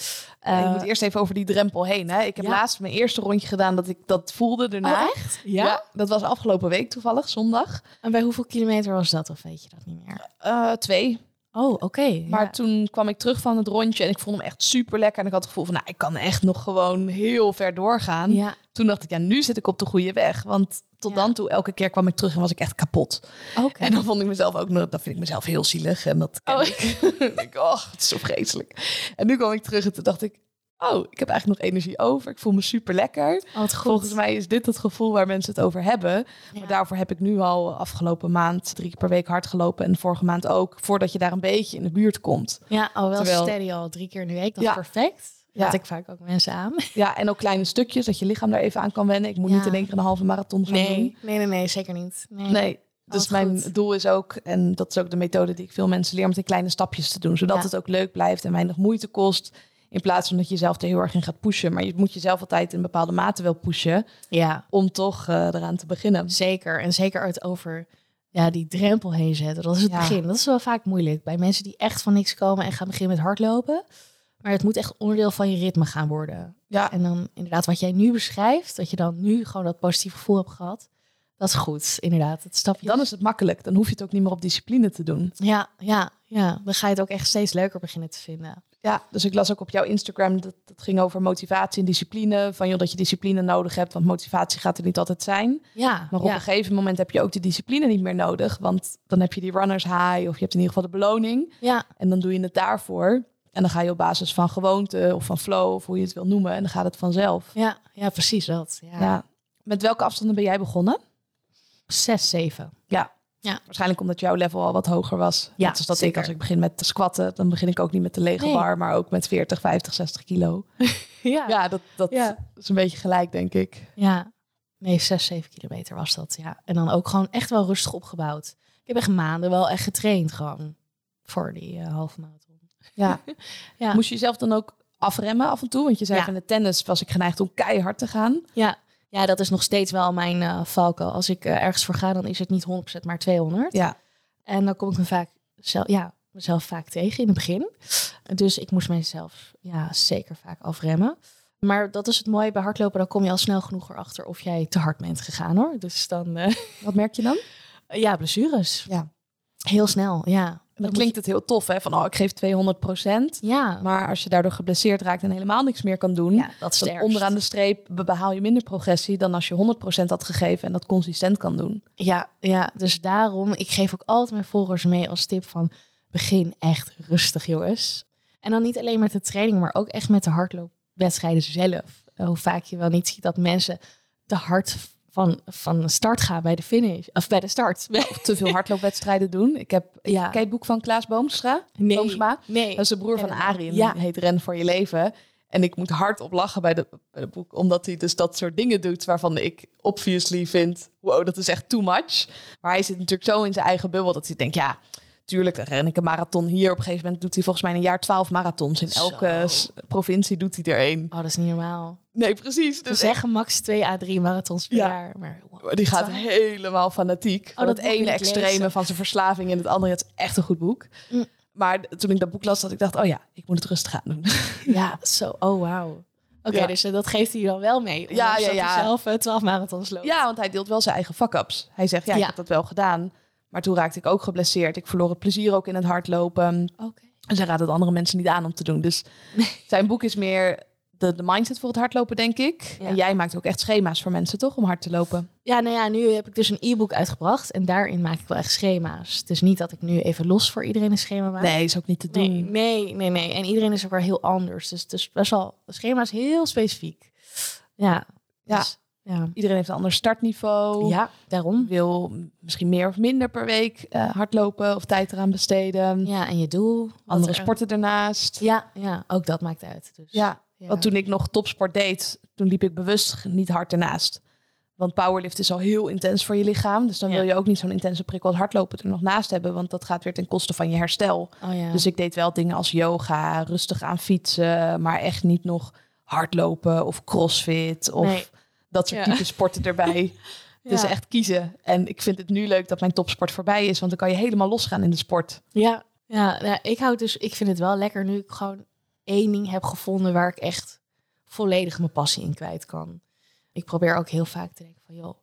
Ja, je Eh, moet eerst even over die drempel heen. Hè? Ik heb ja. laatst mijn eerste rondje gedaan dat ik dat voelde daarna. Oh, echt? Ja? dat was afgelopen week toevallig, zondag. En bij hoeveel kilometer was dat? Of weet je dat niet meer? Eh, twee. Oh, oké. Maar ja. toen kwam ik terug van het rondje en ik vond hem echt super lekker. En ik had het gevoel van, nou, ik kan echt nog gewoon heel ver doorgaan. Ja, Toen dacht ik, ja, nu zit ik op de goede weg. Want tot Ja. dan toe, elke keer kwam ik terug en was ik echt kapot. oké. En dan vond ik mezelf ook, nog- dan vind ik mezelf heel zielig. En dat Oh. ik. (laughs) ik oh, het is zo vreselijk. En nu kwam ik terug en toen dacht ik, oh, ik heb eigenlijk nog energie over. Ik voel me super lekker. Oh. Volgens mij is dit het gevoel waar mensen het over hebben. Ja. Maar daarvoor heb ik nu al afgelopen maand drie keer per week hard gelopen. En vorige maand ook. Voordat je daar een beetje in de buurt komt. Ja, oh, wel Terwijl- steady al drie keer in de week. Dat is Ja. perfect. Raad ik vaak ook mensen aan. Ja, en ook kleine stukjes, dat je lichaam daar even aan kan wennen. Ik moet Ja. niet in één keer een halve marathon gaan doen. Nee, nee, nee, nee, zeker niet. Nee. Nee. Dus Alles mijn goed. doel is ook, en dat is ook de methode die ik veel mensen leer, om het in kleine stapjes te doen. Zodat het ook leuk blijft en weinig moeite kost. In plaats van dat je jezelf er heel erg in gaat pushen. Maar je moet jezelf altijd in een bepaalde mate wel pushen. Ja, Om toch eh, eraan te beginnen. zeker. En zeker het over ja, die drempel heen zetten. Dat is het Ja. begin. Dat is wel vaak moeilijk. Bij mensen die echt van niks komen en gaan beginnen met hardlopen. Maar het moet echt onderdeel van je ritme gaan worden. Ja, En dan inderdaad wat jij nu beschrijft. Dat je dan nu gewoon dat positieve gevoel hebt gehad. Dat is goed, inderdaad. Het stapje. dan is het makkelijk. Dan hoef je het ook niet meer op discipline te doen. Ja, ja, ja. Dan ga je het ook echt steeds leuker beginnen te vinden. Ja, dus ik las ook op jouw Instagram dat het ging over motivatie en discipline. Van joh, dat je discipline nodig hebt, want motivatie gaat er niet altijd zijn. Ja, Maar op ja. een gegeven moment heb je ook de discipline niet meer nodig. Want dan heb je die runners high of je hebt in ieder geval de beloning. ja, En dan doe je het daarvoor. En dan ga je op basis van gewoonte of van flow of hoe je het wil noemen. En dan gaat het vanzelf. ja, ja, precies dat. Ja. Ja. Met welke afstanden ben jij begonnen? Zes, zeven. Ja. Waarschijnlijk omdat jouw level al wat hoger was. Ja, Net als dat ik als ik begin met te squatten, dan begin ik ook niet met de lege Nee. bar, maar ook met 40, 50, 60 kilo. (laughs) Ja, Ja, dat, dat Ja. is een beetje gelijk, denk ik. Ja, nee, zes, zeven kilometer was dat, ja. En dan ook gewoon echt wel rustig opgebouwd. Ik heb echt maanden wel echt getraind gewoon voor die eh, halve marathon. Ja. (laughs) Ja. Moest je jezelf dan ook afremmen af en toe? Want je zei van de tennis was ik geneigd om keihard te gaan. Ja, ja dat is nog steeds wel mijn eh valkuil. Als ik eh, ergens voor ga, dan is het niet 100% maar 200. Ja. En dan kom ik me vaak zelf, ja, mezelf vaak tegen in het begin. Dus ik moest mezelf ja, zeker vaak afremmen. Maar dat is het mooie bij hardlopen. Dan kom je al snel genoeg erachter of jij te hard bent gegaan hoor. Dus dan, eh, Wat merk je dan? (laughs) ja, blessures. Ja. Heel snel, ja. Dan klinkt het heel tof, hè? Van, oh, ik geef 200 procent. Ja, Maar als je daardoor geblesseerd raakt en helemaal niks meer kan doen... ja dat is dan onderaan de streep be- behaal je minder progressie... dan als je 100% had gegeven en dat consistent kan doen. Ja, ja, dus daarom, ik geef ook altijd mijn volgers mee als tip van begin echt rustig, jongens. En dan niet alleen met de training, maar ook echt met de hardloopwedstrijden zelf. Hoe vaak je wel niet ziet dat mensen te hard van, van start gaan bij de finish, of bij de start. Te veel hardloopwedstrijden doen. Ik heb... Ja. Ken je het boek van Klaas Boomstra? Nee, Boomsma? nee. Dat is de broer van. Arie. Ja. Die heet Ren voor je leven. En ik moet hard op lachen bij het boek. Omdat hij dus dat soort dingen doet waarvan ik obviously vind... Wow, dat is echt too much. Maar hij zit natuurlijk zo in zijn eigen bubbel dat hij denkt... Ja, tuurlijk, dan ren ik een marathon hier. Op een gegeven moment doet hij volgens mij een jaar twaalf marathons. In elke provincie doet hij er één. Oh, dat is niet normaal. Nee, precies. Dus zeggen max 2 à 3 marathons per Ja. jaar. Maar wow, die gaat twaalf. helemaal fanatiek. Van dat het ene extreme lezen. van zijn verslaving en het andere. Het is echt een goed boek. Mm. Maar toen ik dat boek las, dat ik dacht... Oh ja, ik moet het rustig aan doen. (laughs) Ja, zo. Oh, wauw. Oké, Ja. dus eh, dat geeft hij dan wel mee. Ja, ja, dat ja. hij zelf eh, 12 marathons loopt. Ja, want hij deelt wel zijn eigen fuck-ups. Hij zegt, ja, ik Ja. heb dat wel gedaan. Maar toen raakte ik ook geblesseerd. Ik verloor het plezier ook in het hardlopen. Oké. En zij raadt het andere mensen niet aan om te doen. Dus zijn boek is meer de, de mindset voor het hardlopen, denk ik. Ja. En jij maakt ook echt schema's voor mensen, toch? Om hard te lopen. Ja, nou ja, nu heb ik dus een e-book uitgebracht en daarin maak ik wel echt schema's. Dus niet dat ik nu even los voor iedereen een schema maak. Nee, is ook niet te doen. nee, nee, nee, nee. En iedereen is ook weer heel anders. Dus het is best wel, de schema is heel specifiek. Ja. Ja. Dus, ja. Iedereen heeft een ander startniveau. Ja, daarom. Wil misschien meer of minder per week eh, hardlopen of tijd eraan besteden. Ja, en je doel. Andere er- sporten ernaast. Ja, ja, ook dat maakt uit. Dus, Ja, ja. Want toen ik nog topsport deed, toen liep ik bewust niet hard ernaast. Want powerlift is al heel intens voor je lichaam. Dus dan Ja. wil je ook niet zo'n intense prikkel als hardlopen er nog naast hebben. Want dat gaat weer ten koste van je herstel. Oh ja. Dus ik deed wel dingen als yoga, rustig aan fietsen. Maar echt niet nog hardlopen of crossfit of Nee. Dat soort Ja. type sporten erbij. (laughs) Dus Ja. echt kiezen. En ik vind het nu leuk dat mijn topsport voorbij is. Want dan kan je helemaal losgaan in de sport. Ja, ja nou, ik hou dus, ik vind het wel lekker nu ik gewoon één ding heb gevonden waar ik echt volledig mijn passie in kwijt kan. Ik probeer ook heel vaak te denken van, joh.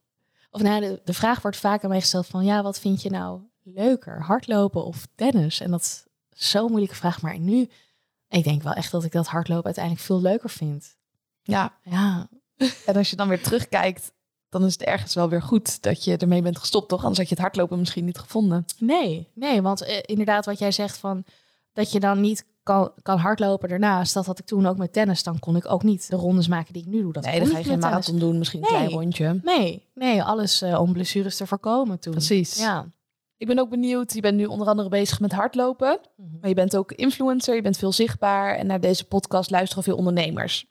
Of nou, de, de vraag wordt vaak aan mij gesteld van, ja, wat vind je nou leuker, hardlopen of tennis? En dat is zo'n moeilijke vraag, maar nu, ik denk wel echt dat ik dat hardlopen uiteindelijk veel leuker vind. Ja, Ja, (laughs) en als je dan weer terugkijkt, dan is het ergens wel weer goed dat je ermee bent gestopt, toch? Anders had je het hardlopen misschien niet gevonden. nee, nee, want eh, inderdaad wat jij zegt van, dat je dan niet kan, kan hardlopen daarnaast, dat had ik toen ook met tennis. Dan kon ik ook niet de rondes maken die ik nu doe. Dat nee, dan ga je geen tennis. marathon doen, misschien een Nee. klein rondje. Nee, nee, alles eh, om blessures te voorkomen toen. Precies. Ja, Ik ben ook benieuwd, je bent nu onder andere bezig met hardlopen. Maar je bent ook influencer, je bent veel zichtbaar. En naar deze podcast luisteren veel ondernemers.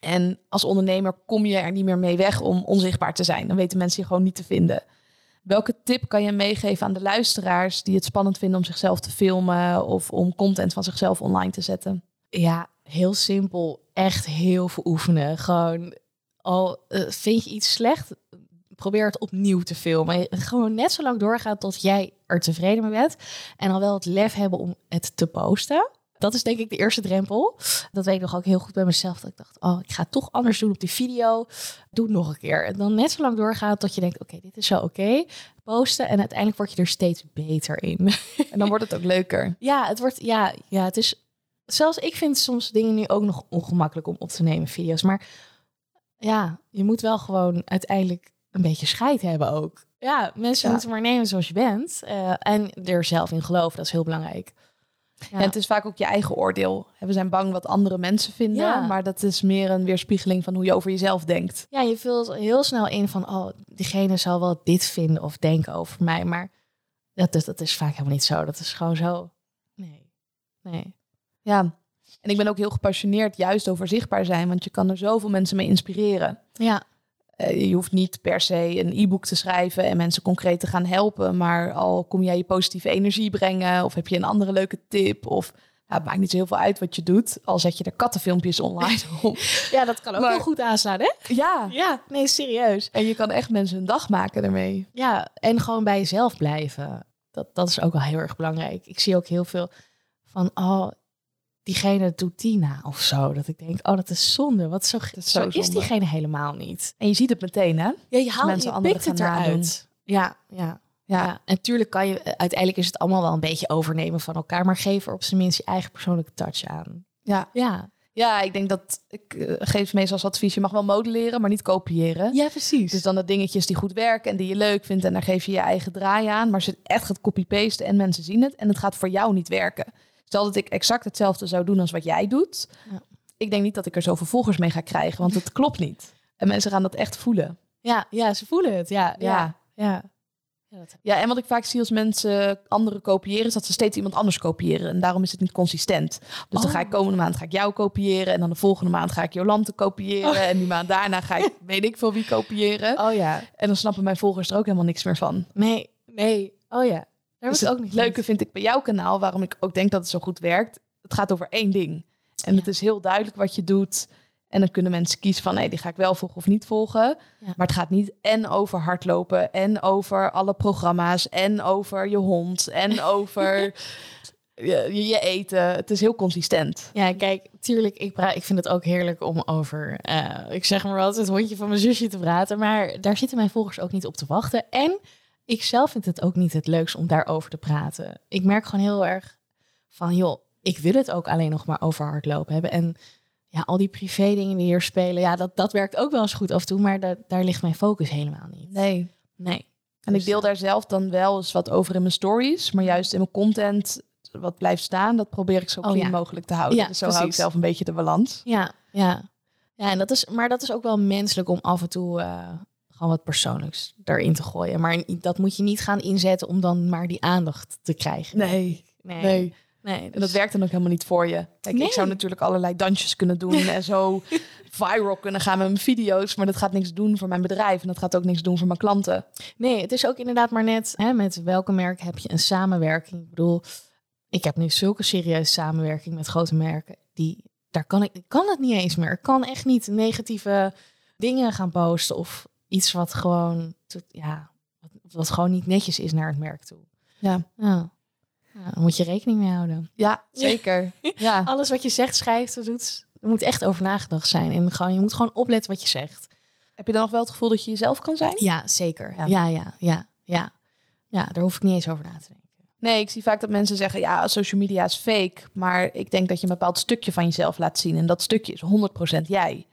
En als ondernemer kom je er niet meer mee weg om onzichtbaar te zijn. Dan weten mensen je gewoon niet te vinden. Welke tip kan je meegeven aan de luisteraars die het spannend vinden om zichzelf te filmen of om content van zichzelf online te zetten? Ja, heel simpel. Echt heel veel oefenen. Gewoon, al eh, vind je iets slecht, probeer het opnieuw te filmen. Gewoon net zo lang doorgaan tot jij er tevreden mee bent. En al wel het lef hebben om het te posten. Dat is denk ik de eerste drempel. Dat weet ik nog ook heel goed bij mezelf. Dat ik dacht, oh, ik ga het toch anders doen op die video. Doe het nog een keer. En dan net zo lang doorgaan tot je denkt, oké, dit is zo oké. Posten en uiteindelijk word je er steeds beter in. (laughs) En dan wordt het ook leuker. Ja, het wordt, ja, ja, het is. Zelfs ik vind soms dingen nu ook nog ongemakkelijk om op te nemen, video's. Maar ja, je moet wel gewoon uiteindelijk een beetje scheid hebben ook. Ja, mensen Ja. moeten maar nemen zoals je bent. eh, en er zelf in geloven, dat is heel belangrijk. Ja. En het is vaak ook je eigen oordeel. We zijn bang wat andere mensen vinden, Ja. maar dat is meer een weerspiegeling van hoe je over jezelf denkt. Ja, je vult heel snel in van, oh, diegene zal wel dit vinden of denken over mij. Maar dat, is- dat is vaak helemaal niet zo. Dat is gewoon zo. Nee, nee. Ja. En ik ben ook heel gepassioneerd juist over zichtbaar zijn, want je kan er zoveel mensen mee inspireren. Ja, je hoeft niet per se een e-book te schrijven en mensen concreet te gaan helpen, maar al kom jij je positieve energie brengen of heb je een andere leuke tip of ja, het maakt niet zo heel veel uit wat je doet, al zet je er kattenfilmpjes online (laughs) op. ja dat kan ook Maar- wel goed aanslaan, hè? ja, Ja, nee, serieus. en je kan echt mensen een dag maken daarmee. Ja, en gewoon bij jezelf blijven. Dat, dat is ook wel heel erg belangrijk. Ik zie ook heel veel van, oh, diegene doet die na of zo. Dat ik denk, oh, dat is zonde. Wat zo, is zo, zo is diegene helemaal niet. En je ziet het meteen, hè? Ja, je haalt mensen je anderen het eruit. Ja, ja. Ja. Ja, en natuurlijk kan je, uiteindelijk is het allemaal wel een beetje overnemen van elkaar, maar geef er op zijn minst je eigen persoonlijke touch aan. Ja. Ja, Ja, ik denk dat ik eh, geef meestal als advies: je mag wel modelleren, maar niet kopiëren. ja precies. Dus dan de dingetjes die goed werken en die je leuk vindt en daar geef je je eigen draai aan. Maar het echt gaat copy-pasten en mensen zien het en het gaat voor jou niet werken. Stel dat ik exact hetzelfde zou doen als wat jij doet. Ja. Ik denk niet dat ik er zoveel volgers mee ga krijgen, want het klopt niet. En mensen gaan dat echt voelen. ja, ja, ze voelen het. Ja, ja, Ja. ja. ja. dat- Ja, en wat ik vaak zie als mensen anderen kopiëren, is dat ze steeds iemand anders kopiëren. En daarom is het niet consistent. Dus dan Oh. ga ik komende maand ga ik jou kopiëren. En dan de volgende maand ga ik Jolante kopiëren. En die maand daarna ga ik (laughs) weet ik veel wie kopiëren. Oh ja, En dan snappen mijn volgers er ook helemaal niks meer van. nee, nee. Oh ja, daar was ook niet leuke vind ik bij jouw kanaal, waarom ik ook denk dat het zo goed werkt. Het gaat over één ding. En Ja. het is heel duidelijk wat je doet. En dan kunnen mensen kiezen van, nee, die ga ik wel volgen of niet volgen. Ja. Maar het gaat niet en over hardlopen en over alle programma's en over je hond en (laughs) over je, je eten. Het is heel consistent. Ja, kijk, tuurlijk, ik, ik vind het ook heerlijk om over, eh, ik zeg maar wat, het hondje van mijn zusje te praten. Maar daar zitten mijn volgers ook niet op te wachten. En ik zelf vind het ook niet het leukst om daarover te praten. Ik merk gewoon heel erg van, joh, ik wil het ook alleen nog maar over hardlopen hebben. En ja, al die privé dingen die hier spelen, ja, dat, dat werkt ook wel eens goed af en toe. Maar da- daar ligt mijn focus helemaal niet. Nee. Nee. En Dus, ik deel daar zelf dan wel eens wat over in mijn stories. Maar juist in mijn content wat blijft staan, dat probeer ik zo Oh, clean ja. mogelijk te houden. Ja, dus zo hou ik zelf een beetje de balans. Ja, ja. Ja, en dat is, maar dat is ook wel menselijk om af en toe eh, gewoon wat persoonlijks erin te gooien. Maar dat moet je niet gaan inzetten om dan maar die aandacht te krijgen. Nee. nee. Nee. nee En dat dus- werkt dan ook helemaal niet voor je. Kijk, Nee. ik zou natuurlijk allerlei dansjes kunnen doen (laughs) en zo viral kunnen gaan met mijn video's. Maar dat gaat niks doen voor mijn bedrijf. En dat gaat ook niks doen voor mijn klanten. Nee, het is ook inderdaad maar net hè, met welke merk heb je een samenwerking. Ik bedoel, ik heb nu zulke serieuze samenwerking met grote merken. Die, daar kan ik, ik kan het niet eens meer. Ik kan echt niet negatieve dingen gaan posten of iets wat gewoon, ja, wat, wat gewoon niet netjes is naar het merk toe. Ja, Ja. Ja, daar moet je rekening mee houden. ja zeker. (laughs) Ja. Alles wat je zegt, schrijft, doet, er moet echt over nagedacht zijn. En gewoon, je moet gewoon opletten wat je zegt. Heb je dan nog wel het gevoel dat je jezelf kan zijn? Ja, zeker. Ja. Ja, ja, ja, ja. Ja, daar hoef ik niet eens over na te denken. Nee, ik zie vaak dat mensen zeggen, ja, social media is fake. Maar ik denk dat je een bepaald stukje van jezelf laat zien. En dat stukje is 100% jij.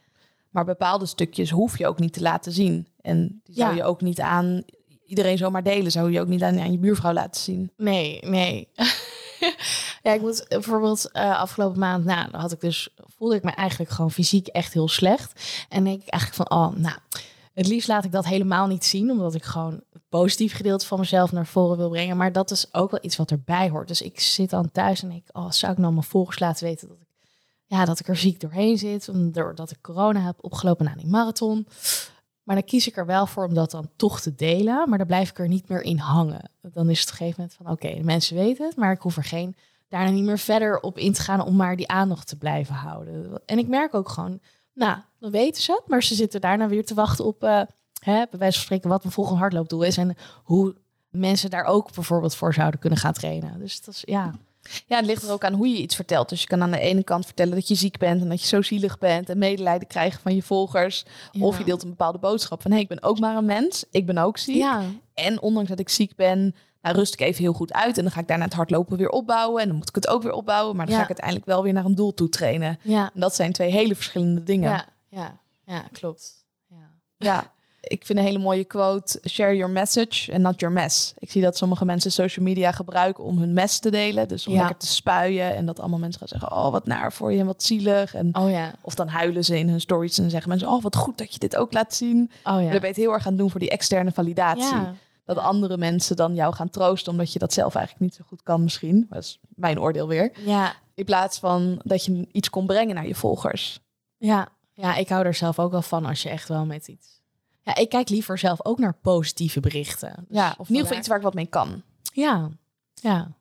Maar bepaalde stukjes hoef je ook niet te laten zien. En die zou Ja. je ook niet aan iedereen zomaar delen. Zou je ook niet aan, aan je buurvrouw laten zien. Nee, nee. (laughs) ja, ik moet bijvoorbeeld eh, afgelopen maand, nou, had ik dus, voelde ik me eigenlijk gewoon fysiek echt heel slecht. En denk ik eigenlijk van, oh, nou, Het liefst laat ik dat helemaal niet zien, omdat ik gewoon het positief gedeelte van mezelf naar voren wil brengen. Maar dat is ook wel iets wat erbij hoort. Dus ik zit dan thuis en ik, oh, zou ik nou mijn volgers laten weten dat ja, dat ik er ziek doorheen zit, doordat ik corona heb opgelopen na die marathon. Maar dan kies ik er wel voor om dat dan toch te delen, maar dan blijf ik er niet meer in hangen. Dan is het op een gegeven moment van, oké, de mensen weten het, maar ik hoef er geen daarna niet meer verder op in te gaan om maar die aandacht te blijven houden. En ik merk ook gewoon, nou, dan weten ze het, maar ze zitten daarna weer te wachten op, uh, hè, bij wijze van spreken, wat mijn volgende hardloopdoel is en hoe mensen daar ook bijvoorbeeld voor zouden kunnen gaan trainen. Dus dat is, ja. Ja, het ligt er ook aan hoe je iets vertelt. Dus je kan aan de ene kant vertellen dat je ziek bent en dat je zo zielig bent en medelijden krijgen van je volgers. Of je deelt een bepaalde boodschap van hé, hey, ik ben ook maar een mens, ik ben ook ziek. Ja. En ondanks dat ik ziek ben, nou, rust ik even heel goed uit en dan ga ik daarna het hardlopen weer opbouwen en dan moet ik het ook weer opbouwen, maar dan ga ik uiteindelijk wel weer naar een doel toe trainen. Ja. En dat zijn twee hele verschillende dingen. Ja, ja, ja klopt. Ja. (laughs) ja. Ik vind een hele mooie quote: share your message and not your mess. Ik zie dat sommige mensen social media gebruiken om hun mes te delen. Dus om lekker te spuien. En dat allemaal mensen gaan zeggen: Oh, wat naar voor je en wat zielig. En, oh ja. Of dan huilen ze in hun stories en zeggen mensen: Oh, wat goed dat je dit ook laat zien. Oh ja. Dan ben je het heel erg aan doen voor die externe validatie. Ja dat andere mensen dan jou gaan troosten omdat je dat zelf eigenlijk niet zo goed kan misschien. Dat is mijn oordeel weer. Ja. In plaats van dat je iets kon brengen naar je volgers. Ja, ja ik hou er zelf ook wel van als je echt wel met iets... Ja, ik kijk liever zelf ook naar positieve berichten. Dus ja, of in ieder geval iets waar ik wat mee kan. Ja, ja.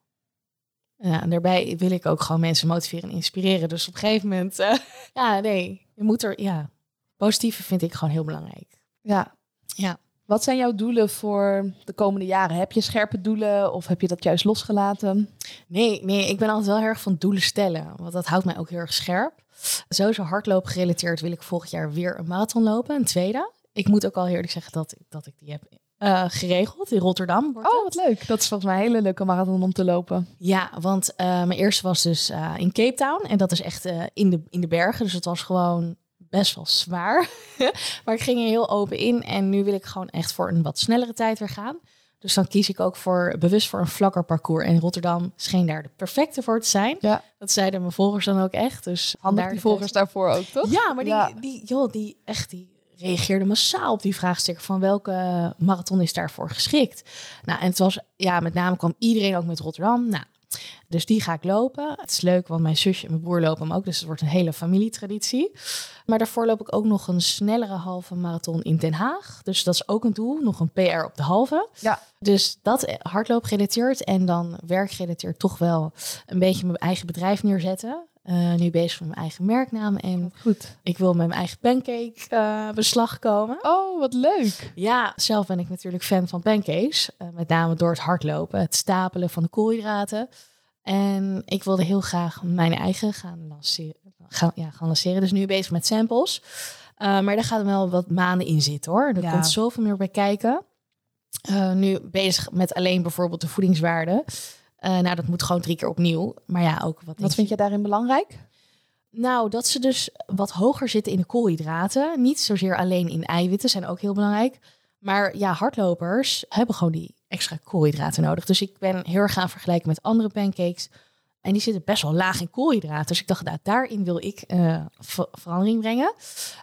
Ja, en daarbij wil ik ook gewoon mensen motiveren en inspireren. Dus op een gegeven moment, uh, (laughs) ja, nee, je moet er, ja, positieve vind ik gewoon heel belangrijk. Ja. Ja. Wat zijn jouw doelen voor de komende jaren? Heb je scherpe doelen of heb je dat juist losgelaten? Nee, nee, ik ben altijd wel heel erg van doelen stellen. Want dat houdt mij ook heel erg scherp. Sowieso hardloop gerelateerd wil ik volgend jaar weer een marathon lopen, een tweede. Ik moet ook al eerlijk zeggen dat, dat ik die heb uh, geregeld in Rotterdam. Oh, wat leuk. Dat is volgens mij een hele leuke marathon om te lopen. Ja, want uh, mijn eerste was dus uh, in Cape Town. En dat is echt in, de, in de bergen. Dus het was gewoon best wel zwaar. (laughs) maar ik ging er heel open in. En nu wil ik gewoon echt voor een wat snellere tijd weer gaan. Dus dan kies ik ook voor, bewust voor een vlakker parcours. En Rotterdam scheen daar de perfecte voor te zijn. Ja. Dat zeiden mijn volgers dan ook echt. Dus Handig die volgers daarvoor ook, toch? Ja, maar die, die, joh, die, echt, die reageerden massaal op die vraagstuk van welke marathon is daarvoor geschikt. Nou, en het was, ja, met name kwam iedereen ook met Rotterdam. Nou, dus die ga ik lopen. Het is leuk, want mijn zusje en mijn broer lopen hem ook. Dus het wordt een hele familietraditie. Maar daarvoor loop ik ook nog een snellere halve marathon in Den Haag. Dus dat is ook een doel. Nog een PR op de halve. Ja. Dus dat hardloop gerelateerd. En dan werkgerelateerd toch wel een beetje mijn eigen bedrijf neerzetten. Uh, nu bezig met mijn eigen merknaam. En Goed. ik wil met mijn eigen pancake uh, beslag komen. Oh, wat leuk. Ja, zelf ben ik natuurlijk fan van pancakes. Uh, met name door het hardlopen, het stapelen van de koolhydraten. En ik wilde heel graag mijn eigen gaan lanceren. Gaan, ja, gaan lanceren. Dus nu bezig met samples. maar daar gaat wel wat maanden in zitten hoor. Er Ja. komt zoveel meer bij kijken. nu bezig met alleen bijvoorbeeld de voedingswaarde. Uh, nou, dat moet gewoon drie keer opnieuw. Maar ja, ook wat. Wat vind je daarin belangrijk? Nou, dat ze dus wat hoger zitten in de koolhydraten. Niet zozeer alleen in eiwitten, zijn ook heel belangrijk. Maar ja, hardlopers hebben gewoon die extra koolhydraten nodig. Dus ik ben heel erg gaan vergelijken met andere pancakes. En die zitten best wel laag in koolhydraten. Dus ik dacht, nou, daarin wil ik uh, ver verandering brengen.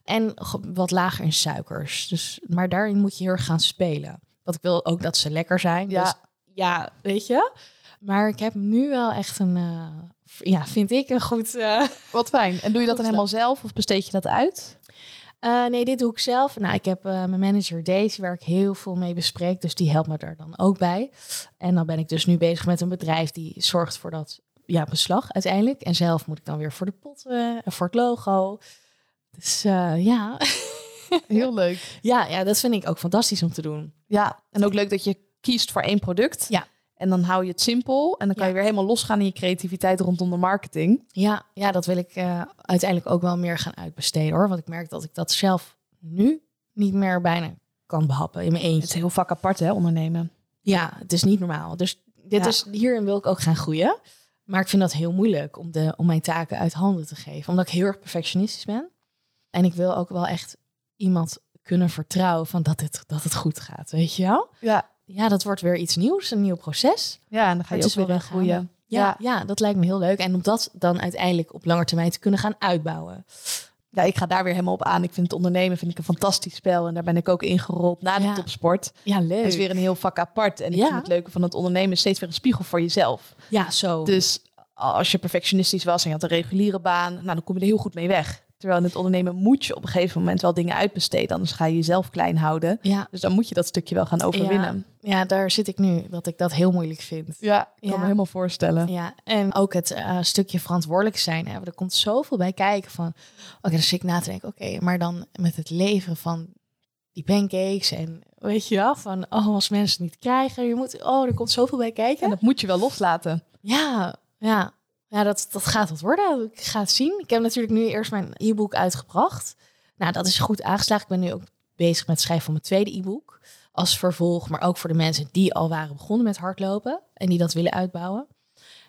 En wat lager in suikers. Dus, maar daarin moet je heel erg gaan spelen. Want ik wil ook dat ze lekker zijn. Ja. Dus, ja, weet je. Maar ik heb nu wel echt een, uh, ja, vind ik een goed. Uh, Wat fijn. En doe je dat dan helemaal zelf of besteed je dat uit? Uh, nee, dit doe ik zelf. Nou, ik heb mijn manager Daisy, waar ik heel veel mee bespreek. Dus die helpt me er dan ook bij. En dan ben ik dus nu bezig met een bedrijf die zorgt voor dat ja, beslag uiteindelijk. En zelf moet ik dan weer voor de potten en voor het logo. Dus ja. (laughs) Heel leuk. Ja, ja, dat vind ik ook fantastisch om te doen. Ja, en ook leuk dat je kiest voor één product. Ja. En dan hou je het simpel en dan kan Ja. je weer helemaal losgaan in je creativiteit rondom de marketing. Ja, ja dat wil ik uh, uiteindelijk ook wel meer gaan uitbesteden hoor. Want ik merk dat ik dat zelf nu niet meer bijna kan behappen in mijn eentje. Het is heel vak apart hè, ondernemen. Ja, het is niet normaal. Dus dit Ja. is, hierin wil ik ook gaan groeien. Maar ik vind dat heel moeilijk om, de, om mijn taken uit handen te geven. Omdat ik heel erg perfectionistisch ben. En ik wil ook wel echt iemand kunnen vertrouwen van dat het, dat het goed gaat. Weet je wel? Ja. Ja, dat wordt weer iets nieuws, een nieuw proces. Ja, en dan ga je Het ook weer groeien. Ja, ja. dat lijkt me heel leuk. En om dat dan uiteindelijk op lange termijn te kunnen gaan uitbouwen. ja, ik ga daar weer helemaal op aan. Ik vind het ondernemen vind ik een fantastisch spel. En daar ben ik ook ingerold na de Ja. topsport. Ja, leuk. Het is weer een heel vak apart. En ik Ja. vind het leuke van het ondernemen is steeds weer een spiegel voor jezelf. Ja, zo. Dus als je perfectionistisch was en je had een reguliere baan, nou, dan kom je er heel goed mee weg. Terwijl in het ondernemen moet je op een gegeven moment wel dingen uitbesteden. Anders ga je jezelf klein houden. ja. Dus dan moet je dat stukje wel gaan overwinnen. ja, daar zit ik nu, dat ik dat heel moeilijk vind. Ja, ik kan me helemaal voorstellen. Ja, en ook het eh, stukje verantwoordelijk zijn. Hè. Er komt zoveel bij kijken van... Oké, dan zit ik na te denken... Oké, maar dan met het leveren van die pancakes... en weet je wel, van... Oh, als mensen het niet krijgen... Je moet, oh, er komt zoveel bij kijken. En dat moet je wel loslaten. Ja, ja. Ja, dat, dat gaat wat worden. Ik ga het zien. Ik heb natuurlijk nu eerst mijn e-book uitgebracht. Nou, dat is goed aangeslagen. Ik ben nu ook bezig met het schrijven van mijn tweede e-book. Als vervolg, maar ook voor de mensen die al waren begonnen met hardlopen. En die dat willen uitbouwen.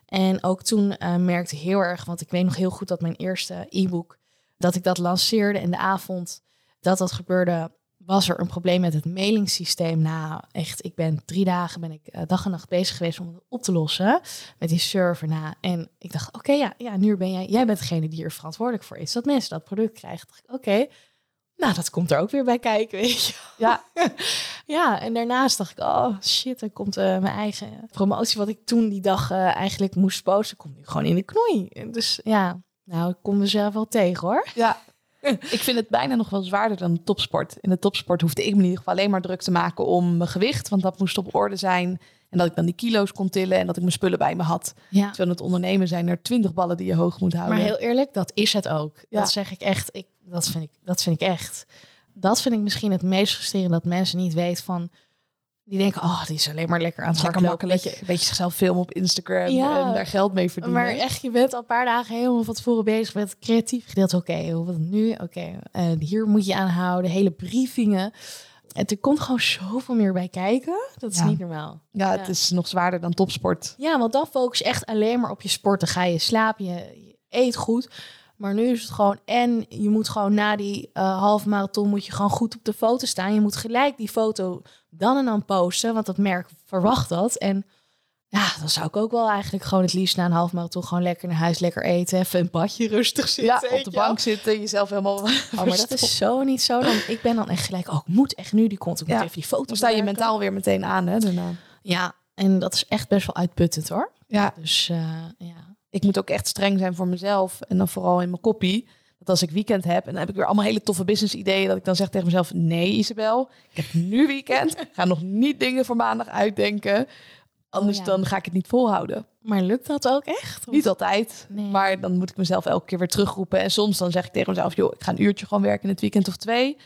En ook toen eh, merkte ik heel erg, want ik weet nog heel goed dat mijn eerste e-book, dat ik dat lanceerde en de avond dat dat gebeurde, was er een probleem met het mailingssysteem. Nou, echt, ik ben drie dagen ben ik eh, dag en nacht bezig geweest om het op te lossen met die server na. En ik dacht, oké, ja, ja, nu ben jij, jij bent degene die er verantwoordelijk voor is, dat mensen dat product krijgen. Dacht ik, oké, nou, dat komt er ook weer bij kijken, weet je. Ja, (laughs) Ja, en daarnaast dacht ik, oh shit, er komt eh, mijn eigen promotie, wat ik toen die dag eh, eigenlijk moest posten, komt nu gewoon in de knoei. Dus ja, nou, ik kom mezelf wel tegen hoor. ja. (laughs) ik vind het bijna nog wel zwaarder dan topsport. In de topsport hoefde ik me in ieder geval alleen maar druk te maken om mijn gewicht. Want dat moest op orde zijn. En dat ik dan die kilo's kon tillen en dat ik mijn spullen bij me had. Ja. Terwijl in het ondernemen zijn er twintig ballen die je hoog moet houden. Maar heel eerlijk, dat is het ook. Ja. Dat zeg ik echt. Ik, dat, vind ik, dat vind ik echt. Dat vind ik misschien het meest frustrerend dat mensen niet weten van. Die denken, oh, die is alleen maar lekker aan het lekker hardlopen. Een beetje zichzelf filmen op Instagram Ja. en daar geld mee verdienen. Maar echt, je bent al een paar dagen helemaal van tevoren bezig met het creatief gedeelte. Oké, hoe wat nu? Oké, eh, hier moet je aan houden. Hele briefingen. En er komt gewoon zoveel meer bij kijken. Dat is Ja. niet normaal. ja, Ja. het is nog zwaarder dan topsport. Ja, want dan focus je echt alleen maar op je sport. Dan ga je slapen, je, je eet goed. Maar nu is het gewoon... En je moet gewoon na die eh halve marathon... moet je gewoon goed op de foto staan. Je moet gelijk die foto dan en dan posten. Want dat merk verwacht dat. En ja, dan zou ik ook wel eigenlijk gewoon het liefst... na een halve marathon gewoon lekker naar huis, lekker eten. Even een badje rustig zitten. Ja, op de bank zitten, jezelf helemaal... Oh, maar dat is zo niet zo. Dan, ik ben dan echt gelijk... Oh, ik moet echt nu die content. Ik moet Ja. even die foto Dan sta je mentaal weer meteen aan, hè, daarna. Ja, en dat is echt best wel uitputtend hoor. Ja, Dus eh, ja... ik moet ook echt streng zijn voor mezelf. En dan vooral in mijn koppie. Dat als ik weekend heb en dan heb ik weer allemaal hele toffe business ideeën. Dat ik dan zeg tegen mezelf, nee Isabel, ik heb nu weekend. Ik (laughs) ga nog niet dingen voor maandag uitdenken. Anders ja. dan ga ik het niet volhouden. Maar lukt dat ook echt? Of- Niet altijd. Nee. Maar dan moet ik mezelf elke keer weer terugroepen. En soms dan zeg ik tegen mezelf, joh, ik ga een uurtje gewoon werken in het weekend of twee.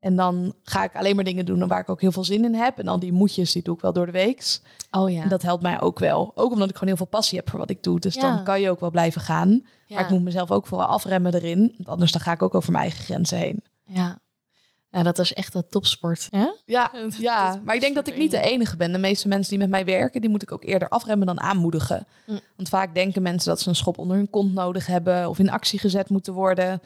En dan ga ik alleen maar dingen doen waar ik ook heel veel zin in heb. En al die moedjes, die doe ik wel door de weeks. Oh ja. En dat helpt mij ook wel. Ook omdat ik gewoon heel veel passie heb voor wat ik doe. Dus Ja. dan kan je ook wel blijven gaan. ja. Maar ik moet mezelf ook vooral afremmen erin. Want anders dan ga ik ook over mijn eigen grenzen heen. ja. ja, dat is echt dat topsport. Ja? (laughs) Ja, ja. maar ik denk dat ik niet de enige ben. De meeste mensen die met mij werken, die moet ik ook eerder afremmen dan aanmoedigen. Mm. Want vaak denken mensen dat ze een schop onder hun kont nodig hebben of in actie gezet moeten worden.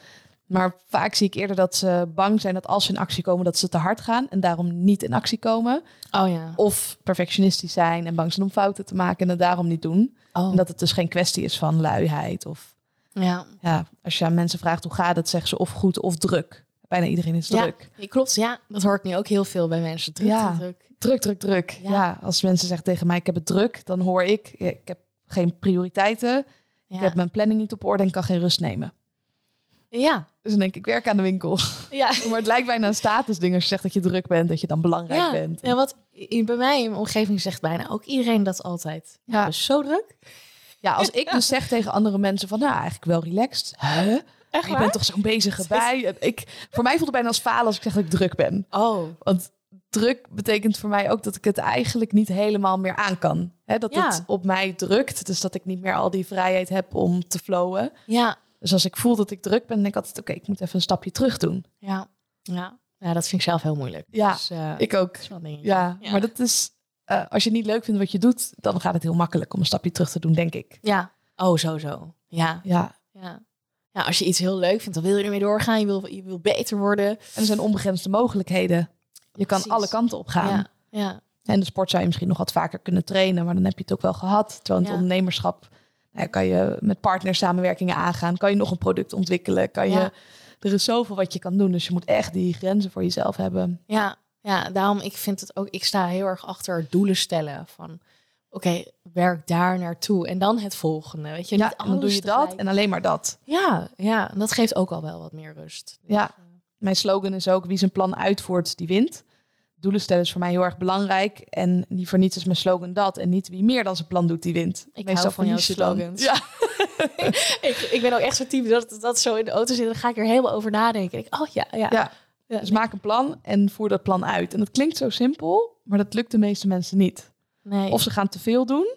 Maar vaak zie ik eerder dat ze bang zijn dat als ze in actie komen, dat ze te hard gaan en daarom niet in actie komen. Oh ja. Of perfectionistisch zijn en bang zijn om fouten te maken en het daarom niet doen. Oh. En dat het dus geen kwestie is van luiheid. Of ja. ja, als je aan mensen vraagt hoe gaat het, zeggen ze of goed of druk. Bijna iedereen is Ja. druk. Ja, klopt. Ja, dat hoor ik nu ook heel veel bij mensen. Druk, Ja. druk, druk. Druk, druk. Ja. Ja. als mensen zeggen tegen mij ik heb het druk, dan hoor ik ik heb geen prioriteiten. Ik heb mijn planning niet op orde en kan geen rust nemen. Ja. Dus dan denk ik, ik werk aan de winkel. (laughs) Ja. maar het lijkt bijna een statusding als je zegt dat je druk bent, dat je dan belangrijk Ja. bent. ja, wat bij mij in mijn omgeving zegt bijna ook iedereen dat altijd. Ja, Ja. dus zo druk. Ja, als ik dus zeg tegen andere mensen van, nou, eigenlijk wel relaxed. Huh? Echt Je bent toch zo'n bezige bij? Ik, voor mij voelt het bijna als falen als ik zeg dat ik druk ben. Oh. Want druk betekent voor mij ook dat ik het eigenlijk niet helemaal meer aan kan. Hè, dat Ja. het op mij drukt. Dus dat ik niet meer al die vrijheid heb om te flowen. Ja. Dus als ik voel dat ik druk ben, denk ik altijd... oké, ik moet even een stapje terug doen. Ja. Ja. Ja, dat vind ik zelf heel moeilijk. Ja, Dus, eh, Ik ook. Ja, Ja. maar dat is... eh, als je niet leuk vindt wat je doet, dan gaat het heel makkelijk om een stapje terug te doen, denk ik. Ja. Oh, zo, zo. Ja. Ja, Ja. Ja, als je iets heel leuk vindt, dan wil je ermee doorgaan. Je wil, je wil beter worden. en er zijn onbegrensde mogelijkheden. Je kan alle kanten op gaan. Ja. Ja. En de sport zou je misschien nog wat vaker kunnen trainen, maar dan heb je het ook wel gehad. Terwijl in het Ja. ondernemerschap nou kan je met partners samenwerkingen aangaan. Kan je nog een product ontwikkelen. Kan je, Ja. er is zoveel wat je kan doen. Dus je moet echt die grenzen voor jezelf hebben. Ja, ja, daarom ik vind het ook, ik sta heel erg achter doelen stellen van oké, werk daar naartoe en dan het volgende. Weet je, Ja, en dan doe je dat en alleen maar dat. Ja, ja, en dat geeft ook al wel wat meer rust. Ja, mijn slogan is ook wie zijn plan uitvoert, die wint. Doelen stellen is voor mij heel erg belangrijk. En niet voor niets is mijn slogan dat. En niet wie meer dan zijn plan doet, die wint. Ik hou van jouw slogans. Ja, (laughs) ik, ik ben ook echt zo'n type dat dat zo in de auto zit, dan ga ik er helemaal over nadenken. Ik, oh ja, ja. ja. Ja, Dus maak een plan en voer dat plan uit. En dat klinkt zo simpel, maar dat lukt de meeste mensen niet. nee. Of ze gaan te veel doen,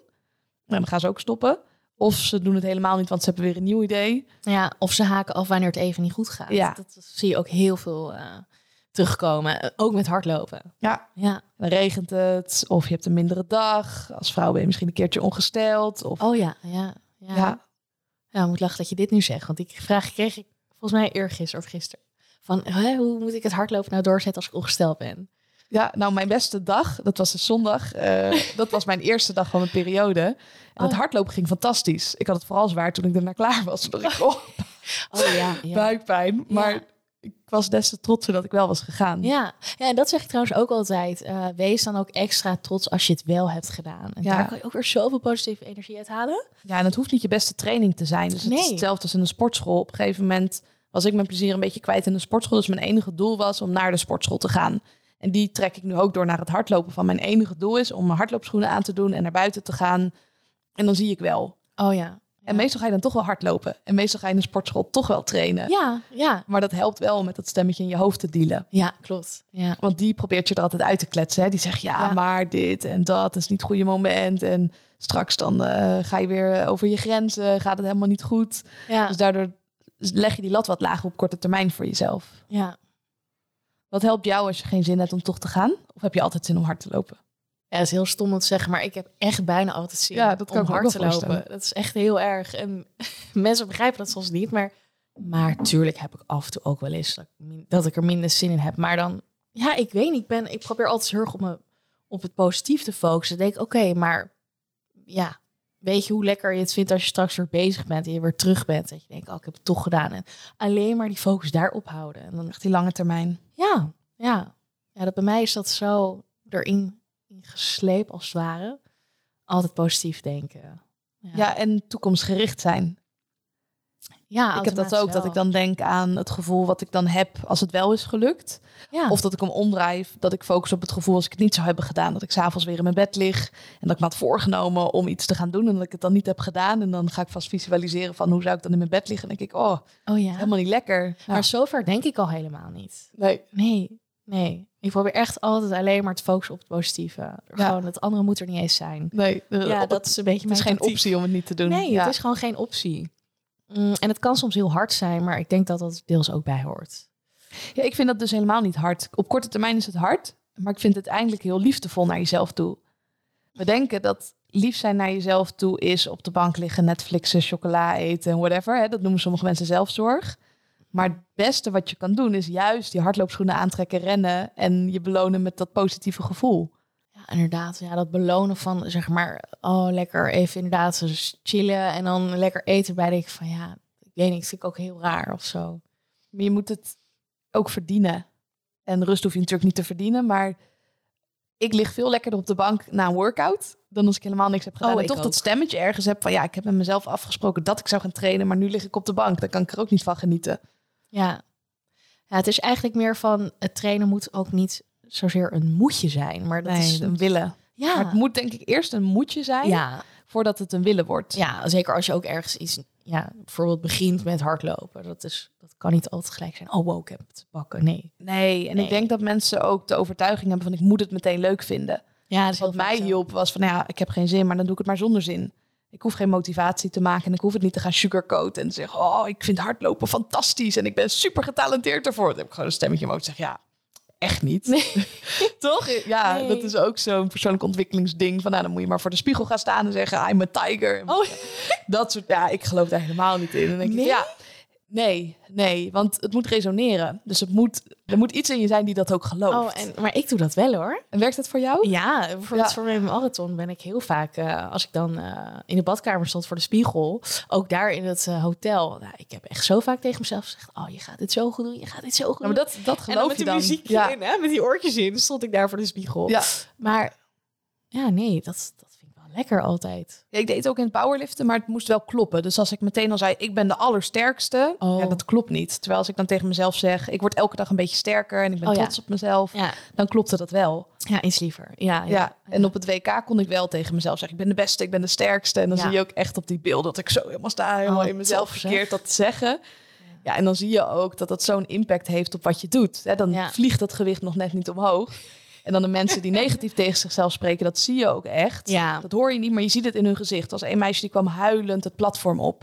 en dan gaan ze ook stoppen. Of ze doen het helemaal niet, want ze hebben weer een nieuw idee. Ja, of ze haken af wanneer het even niet goed gaat. Ja. Dat, dat zie je ook heel veel eh, terugkomen. Eh, Ook met hardlopen. Ja, Ja. dan regent het, of je hebt een mindere dag. Als vrouw ben je misschien een keertje ongesteld. Of, Oh ja, ja. Ja, ja. ja. ik moet lachen dat je dit nu zegt. Want die vraag kreeg ik volgens mij eergisteren of gisteren. Van, hè, hoe moet ik het hardlopen nou doorzetten als ik ongesteld ben? Ja, nou, mijn beste dag, dat was de zondag. eh, (laughs) dat was mijn eerste dag van mijn periode. En het Oh. hardlopen ging fantastisch. Ik had het vooral zwaar toen ik ernaar klaar was. Toen ik, (laughs) oh, Oh ja, ja. buikpijn. Maar ik was des te trots dat ik wel was gegaan. Ja. ja, en dat zeg ik trouwens ook altijd. Eh, wees dan ook extra trots als je het wel hebt gedaan. En Ja. daar kan je ook weer zoveel positieve energie uit halen. Ja, en het hoeft niet je beste training te zijn. Dus het is hetzelfde als in een sportschool. Op een gegeven moment was ik mijn plezier een beetje kwijt in de sportschool. Dus mijn enige doel was om naar de sportschool te gaan. En die trek ik nu ook door naar het hardlopen. Van mijn enige doel is om mijn hardloopschoenen aan te doen en naar buiten te gaan. En dan zie ik wel. Oh ja. En meestal ga je dan toch wel hardlopen. En meestal ga je in de sportschool toch wel trainen. Ja, ja. Maar dat helpt wel om met dat stemmetje in je hoofd te dealen. Ja, klopt. Ja. Want die probeert je er altijd uit te kletsen. Hè? Die zegt, ja, Ja. maar dit en dat is niet het goede moment. En straks dan eh, ga je weer over je grenzen. Gaat het helemaal niet goed. Ja. Dus daardoor leg je die lat wat lager op korte termijn voor jezelf. ja. Wat helpt jou als je geen zin hebt om toch te gaan? Of heb je altijd zin om hard te lopen? Ja, het is heel stom om te zeggen, maar ik heb echt bijna altijd zin Ja, dat kan om ook hard te lopen. Dat is echt heel erg. En (laughs) mensen begrijpen dat soms niet, maar, maar tuurlijk heb ik af en toe ook wel eens dat ik, min- dat ik er minder zin in heb. Maar dan, ja, ik weet niet, ik, ben, ik probeer altijd heel erg op, me, op het positief te focussen. Dan denk ik, oké, maar ja, weet je hoe lekker je het vindt als je straks weer bezig bent en je weer terug bent. Dat je denkt, oh, ik heb het toch gedaan. En alleen maar die focus daarop houden. En dan Echt die lange termijn. ja, ja. Ja, dat bij mij is dat zo erin in gesleept als het ware. Altijd positief denken. Ja, en toekomstgericht zijn. ja ik heb dat ook, dat ik dan denk aan het gevoel wat ik dan heb als het wel is gelukt. Ja. Of dat ik hem omdraai, dat ik focus op het gevoel als ik het niet zou hebben gedaan. Dat ik s'avonds weer in mijn bed lig en dat ik me had voorgenomen om iets te gaan doen en dat ik het dan niet heb gedaan. En dan ga ik vast visualiseren van hoe zou ik dan in mijn bed liggen. En dan denk ik, oh, oh ja. helemaal niet lekker. Maar zover denk ik al helemaal niet. nee. Nee, nee. Ik probeer echt altijd alleen maar te focussen op het positieve. Gewoon, het andere moet er niet eens zijn. Nee, Ja, dat is een beetje het is geen tactiek. optie om het niet te doen. Nee, ja. het is gewoon geen optie. Mm, en het kan soms heel hard zijn, maar ik denk dat dat deels ook bij hoort. Ja, ik vind dat dus helemaal niet hard. Op korte termijn is het hard, maar ik vind het eigenlijk heel liefdevol naar jezelf toe. We denken dat lief zijn naar jezelf toe is op de bank liggen, Netflixen, chocola eten, whatever. Hè? Dat noemen sommige mensen zelfzorg. Maar het beste wat je kan doen is juist die hardloopschoenen aantrekken, rennen en je belonen met dat positieve gevoel. Ja, inderdaad. Ja, dat belonen van, zeg maar, oh, lekker even inderdaad chillen en dan lekker eten bij. Denk ik van, ja, ik weet niet, vind ik ook heel raar of zo. Maar je moet het ook verdienen. En rust hoef je natuurlijk niet te verdienen, maar ik lig veel lekkerder op de bank na een workout dan als ik helemaal niks heb gedaan. Oh, en ik toch ook. dat stemmetje ergens heb van ja, ik heb met mezelf afgesproken dat ik zou gaan trainen, maar nu lig ik op de bank. Dan kan ik er ook niet van genieten. Ja. ja, het is eigenlijk meer van, het trainen moet ook niet zozeer een moetje zijn, maar dat Nee, is een willen. ja. Maar het moet denk ik eerst een moetje zijn ja, voordat het een willen wordt. ja, zeker als je ook ergens iets, ja, bijvoorbeeld begint met hardlopen. Dat, is, dat kan niet altijd gelijk zijn, oh wow, ik heb het te pakken. Nee. Nee, en Nee. ik denk dat mensen ook de overtuiging hebben van ik moet het meteen leuk vinden. Ja, dat is Wat mij hielp was van ja, ik heb geen zin, maar dan doe ik het maar zonder zin. Ik hoef geen motivatie te maken en ik hoef het niet te gaan sugarcoaten en te zeggen, oh, ik vind hardlopen fantastisch en ik ben super getalenteerd ervoor. Dan heb ik gewoon een stemmetje en zeg ja, echt niet. (laughs) Toch? Ja, Nee. dat is ook zo'n persoonlijk ontwikkelingsding. Van nou, dan moet je maar voor de spiegel gaan staan en zeggen, I'm a tiger. Oh. Dat soort, ja, ik geloof daar helemaal niet in. En dan denk ik, Nee? ja, Nee, nee, want het moet resoneren. Dus het moet, er moet iets in je zijn die dat ook gelooft. Oh, en, maar ik doe dat wel hoor. En werkt dat voor jou? Ja, bijvoorbeeld Ja. voor mijn marathon ben ik heel vaak, eh, als ik dan eh, in de badkamer stond voor de spiegel, ook daar in het eh, hotel. Nou, ik heb echt zo vaak tegen mezelf gezegd, oh, je gaat dit zo goed doen, je gaat dit zo goed Ja, maar doen. dat, dat en dan geloof met je dan. muziekje ja. in, hè, met die oortjes in, stond ik daar voor de spiegel. Ja. Maar ja, nee, dat, dat lekker altijd. Ja, ik deed het ook in het powerliften, maar het moest wel kloppen. Dus als ik meteen al zei, ik ben de allersterkste, Oh. ja, dat klopt niet. Terwijl als ik dan tegen mezelf zeg, ik word elke dag een beetje sterker en ik ben Oh, ja. trots op mezelf, Ja, dan klopte dat wel. ja iets liever. Ja, Ja. ja. En op het WK kon ik wel tegen mezelf zeggen, ik ben de beste, ik ben de sterkste. En dan zie je ook echt op die beelden dat ik zo helemaal sta, helemaal Oh, in mezelf tof, verkeerd dat te zeggen. Ja, en dan zie je ook dat dat zo'n impact heeft op wat je doet. Hè, dan vliegt dat gewicht nog net niet omhoog. En dan de mensen die negatief tegen zichzelf spreken, dat zie je ook echt. Ja. Dat hoor je niet, maar je ziet het in hun gezicht. Was een meisje die kwam huilend het platform op.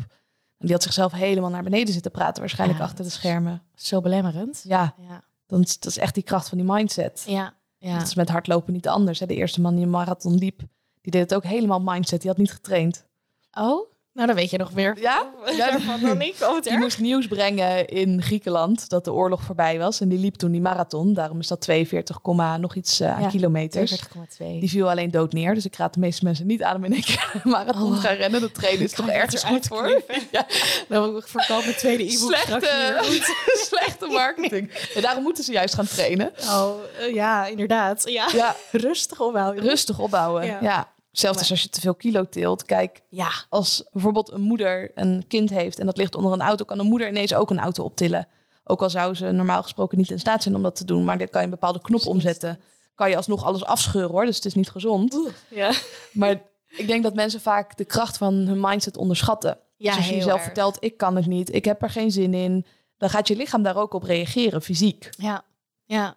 En die had zichzelf helemaal naar beneden zitten praten, waarschijnlijk Ja, achter de schermen. Zo belemmerend. Ja, Ja, dan is, dat is echt die kracht van die mindset. ja, ja. Dat is met hardlopen niet anders. Hè. De eerste man die een marathon liep, die deed het ook helemaal mindset. Die had niet getraind. Oh, nou dan weet je nog meer Ja? Ja, daarvan dan ik. Oh, wat Die erg. moest nieuws brengen in Griekenland dat de oorlog voorbij was. En die liep toen die marathon. Daarom is dat 42, komma nog iets eh, aan Ja, kilometers. 42,2. Die viel alleen dood neer. Dus ik raad de meeste mensen niet aan om in één keer een marathon Oh. gaan rennen. Dat trainen is toch je ergens goed voor. (laughs) Ja, Dan verkoop mijn tweede e-book straks slechte, hier. (laughs) slechte marketing. Ja, daarom moeten ze juist gaan trainen. Oh, eh, ja, inderdaad. Ja. Ja, (laughs) Rustig ophouden. rustig opbouwen. Ja. Ja. Zelfs als je te veel kilo tilt. Kijk, Ja. als bijvoorbeeld een moeder een kind heeft en dat ligt onder een auto, kan een moeder ineens ook een auto optillen. Ook al zou ze normaal gesproken niet in staat zijn om dat te doen, maar dit kan je een bepaalde knop omzetten. Kan je alsnog alles afscheuren hoor, dus het is niet gezond. Ja. (laughs) Maar ik denk dat mensen vaak de kracht van hun mindset onderschatten. Ja, dus als je jezelf erg. vertelt, ik kan het niet, ik heb er geen zin in, dan gaat je lichaam daar ook op reageren, fysiek. Ja. Ja.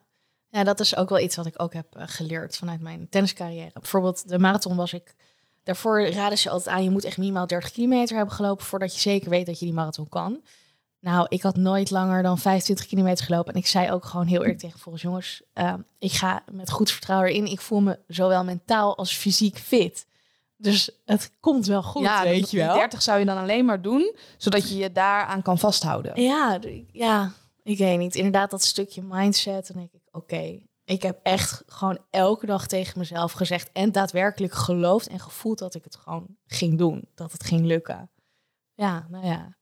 Ja, dat is ook wel iets wat ik ook heb eh, geleerd vanuit mijn tenniscarrière. Bijvoorbeeld de marathon was ik... Daarvoor raden ze altijd aan, je moet echt minimaal 30 kilometer hebben gelopen... voordat je zeker weet dat je die marathon kan. Nou, ik had nooit langer dan 25 kilometer gelopen. En ik zei ook gewoon heel eerlijk tegen volgens jongens... eh, ik ga met goed vertrouwen erin. Ik voel me zowel mentaal als fysiek fit. Dus het komt wel goed, ja, weet die je wel. 30 zou je dan alleen maar doen, zodat je je daaraan kan vasthouden. Ja, ja, ik weet niet. Inderdaad, dat stukje mindset. Denk ik, oké, ik heb echt gewoon elke dag tegen mezelf gezegd en daadwerkelijk geloofd en gevoeld dat ik het gewoon ging doen. Dat het ging lukken. Ja, nou ja.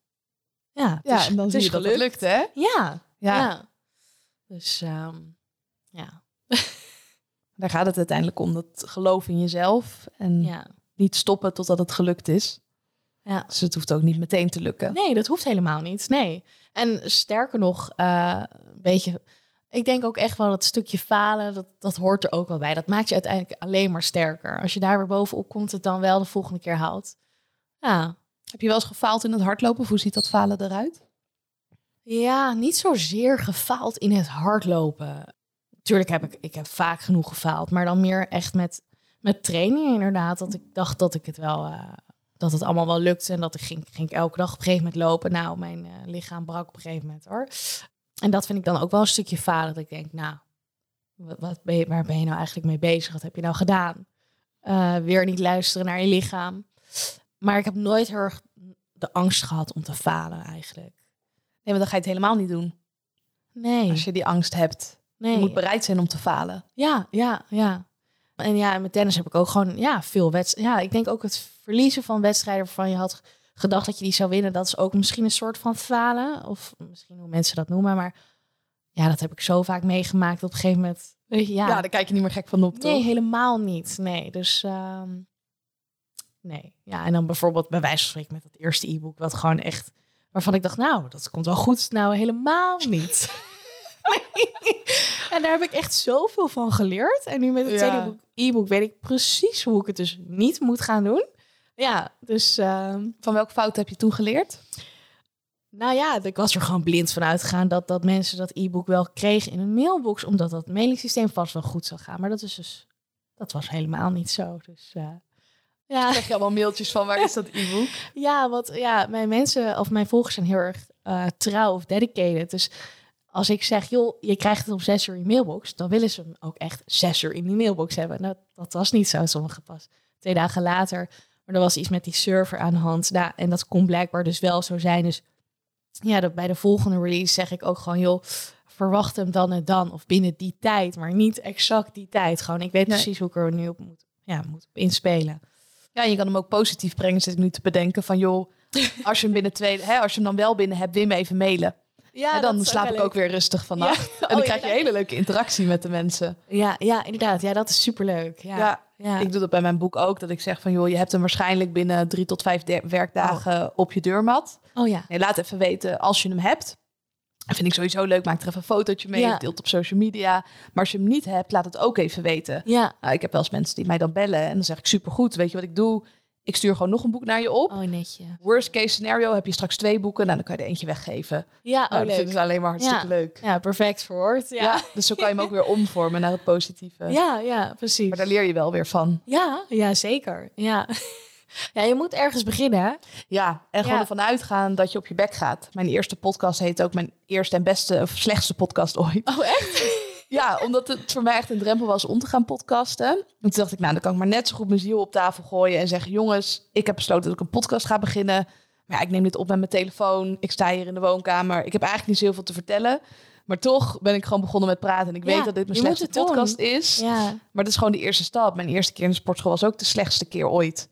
Ja, het Ja, is- en dan het zie is je dat het lukt, hè? Ja, Ja. ja. Dus ehm, ja, (laughs) Daar gaat het uiteindelijk om, dat geloof in jezelf en ja. niet stoppen totdat het gelukt is. Ja. Dus het hoeft ook niet meteen te lukken. Nee, dat hoeft helemaal niet. Nee. En sterker nog, eh, een beetje. Ik denk ook echt wel dat stukje falen, dat, dat hoort er ook wel bij. Dat maakt je uiteindelijk alleen maar sterker. Als je daar weer bovenop komt, het dan wel de volgende keer haalt. Ja, Heb je wel eens gefaald in het hardlopen? Of Hoe ziet dat falen eruit? ja niet zozeer gefaald in het hardlopen. Tuurlijk heb ik, ik heb vaak genoeg gefaald, maar dan meer echt met, met trainingen inderdaad. Dat ik dacht dat ik het wel, eh, dat het allemaal wel lukte. En dat ik ging, ging ik elke dag op een gegeven moment lopen. Nou, mijn eh, lichaam brak op een gegeven moment hoor. En dat vind ik dan ook wel een stukje falen. Dat ik denk, nou, wat, ben je, waar ben je nou eigenlijk mee bezig? Wat heb je nou gedaan? Eh, weer niet luisteren naar je lichaam. Maar ik heb nooit heel erg de angst gehad om te falen eigenlijk. Nee, want dan ga je het helemaal niet doen. Nee, Als je die angst hebt. nee. Je moet bereid zijn om te falen. Ja, ja, ja. En ja, met tennis heb ik ook gewoon ja, veel wedstrijden. Ja, ik denk ook het verliezen van wedstrijden waarvan je had gedacht dat je die zou winnen, dat is ook misschien een soort van falen. Of misschien hoe mensen dat noemen. Maar ja, dat heb ik zo vaak meegemaakt op een gegeven moment. Ja, Ja, daar kijk je niet meer gek van op, nee, toch? helemaal niet. Nee, dus ehm, nee. Ja, en dan bijvoorbeeld bij wijze van spreken met dat eerste e-book, wat gewoon echt, waarvan ik dacht, nou, dat komt wel goed. Nou, helemaal niet. Nee. (laughs) (laughs) En daar heb ik echt zoveel van geleerd. En nu met het tweede e-book weet ik precies hoe ik het dus niet moet gaan doen. Ja, dus ehm, Van welke fout heb je toen geleerd? nou ja, ik was er gewoon blind van uitgegaan dat, dat mensen dat e-book wel kregen in een mailbox, omdat dat mailingsysteem vast wel goed zou gaan. Maar dat is dus, dat was helemaal niet zo. Dus eh, ja. Krijg je allemaal mailtjes van waar is dat e-book? (laughs) Ja, want ja, mijn mensen of mijn volgers zijn heel erg eh, trouw of dedicated. Dus als ik zeg, joh, je krijgt het om zes uur in je mailbox, dan willen ze hem ook echt zes uur in die mailbox hebben. Nou, dat was niet zo, sommige pas. Twee dagen later, maar er was iets met die server aan de hand. Nou, en dat kon blijkbaar dus wel zo zijn. Dus ja, dat bij de volgende release zeg ik ook gewoon, joh, verwacht hem dan en dan. Of binnen die tijd, maar niet exact die tijd. Gewoon, ik weet Nee. precies hoe ik er nu op moet, ja, moet inspelen. Ja, je kan hem ook positief brengen, zit ik nu te bedenken. Van joh, (laughs) als je hem binnen twee, hè, als je hem dan wel binnen hebt, me even mailen. Ja, en dan slaap ik ook weer rustig vannacht. En dan Oh, krijg ja. je hele leuke interactie met de mensen. Ja, ja, inderdaad. Ja, dat is superleuk. Ja, Ja, ja. Ik doe dat bij mijn boek ook. Dat ik zeg van joh, je hebt hem waarschijnlijk binnen drie tot vijf werkdagen op je deurmat. oh ja. Nee, laat even weten als je hem hebt. Dat vind ik sowieso leuk. Maak er even een fotootje mee. Ja. Deelt op social media. Maar als je hem niet hebt, laat het ook even weten. Ja. Nou, ik heb wel eens mensen die mij dan bellen. En dan zeg ik supergoed. Weet je wat ik doe? Ik stuur gewoon nog een boek naar je op. Oh, netje. Worst case scenario heb je straks twee boeken. Nou, dan kan je er eentje weggeven. Ja, oh, nou, dat leuk. ze alleen maar hartstikke Ja. leuk. Ja, perfect verwoord. Ja. Ja. dus zo kan je hem ook weer (laughs) omvormen naar het positieve. Ja, ja, precies. Maar daar leer je wel weer van. Ja, ja, zeker. Ja. (laughs) ja, je moet ergens beginnen. hè? Ja, en gewoon Ja. ervan uitgaan dat je op je bek gaat. Mijn eerste podcast heet ook mijn eerste en beste of slechtste podcast ooit. Oh, echt? (laughs) Ja, omdat het voor mij echt een drempel was om te gaan podcasten. En toen dacht ik, nou, dan kan ik maar net zo goed mijn ziel op tafel gooien en zeggen: jongens, ik heb besloten dat ik een podcast ga beginnen. Maar ja, ik neem dit op met mijn telefoon. Ik sta hier in de woonkamer. Ik heb eigenlijk niet zo heel veel te vertellen. Maar toch ben ik gewoon begonnen met praten. En ik Ja, weet dat dit mijn slechtste doen. podcast is. Ja. Maar dat is gewoon de eerste stap. Mijn eerste keer in de sportschool was ook de slechtste keer ooit.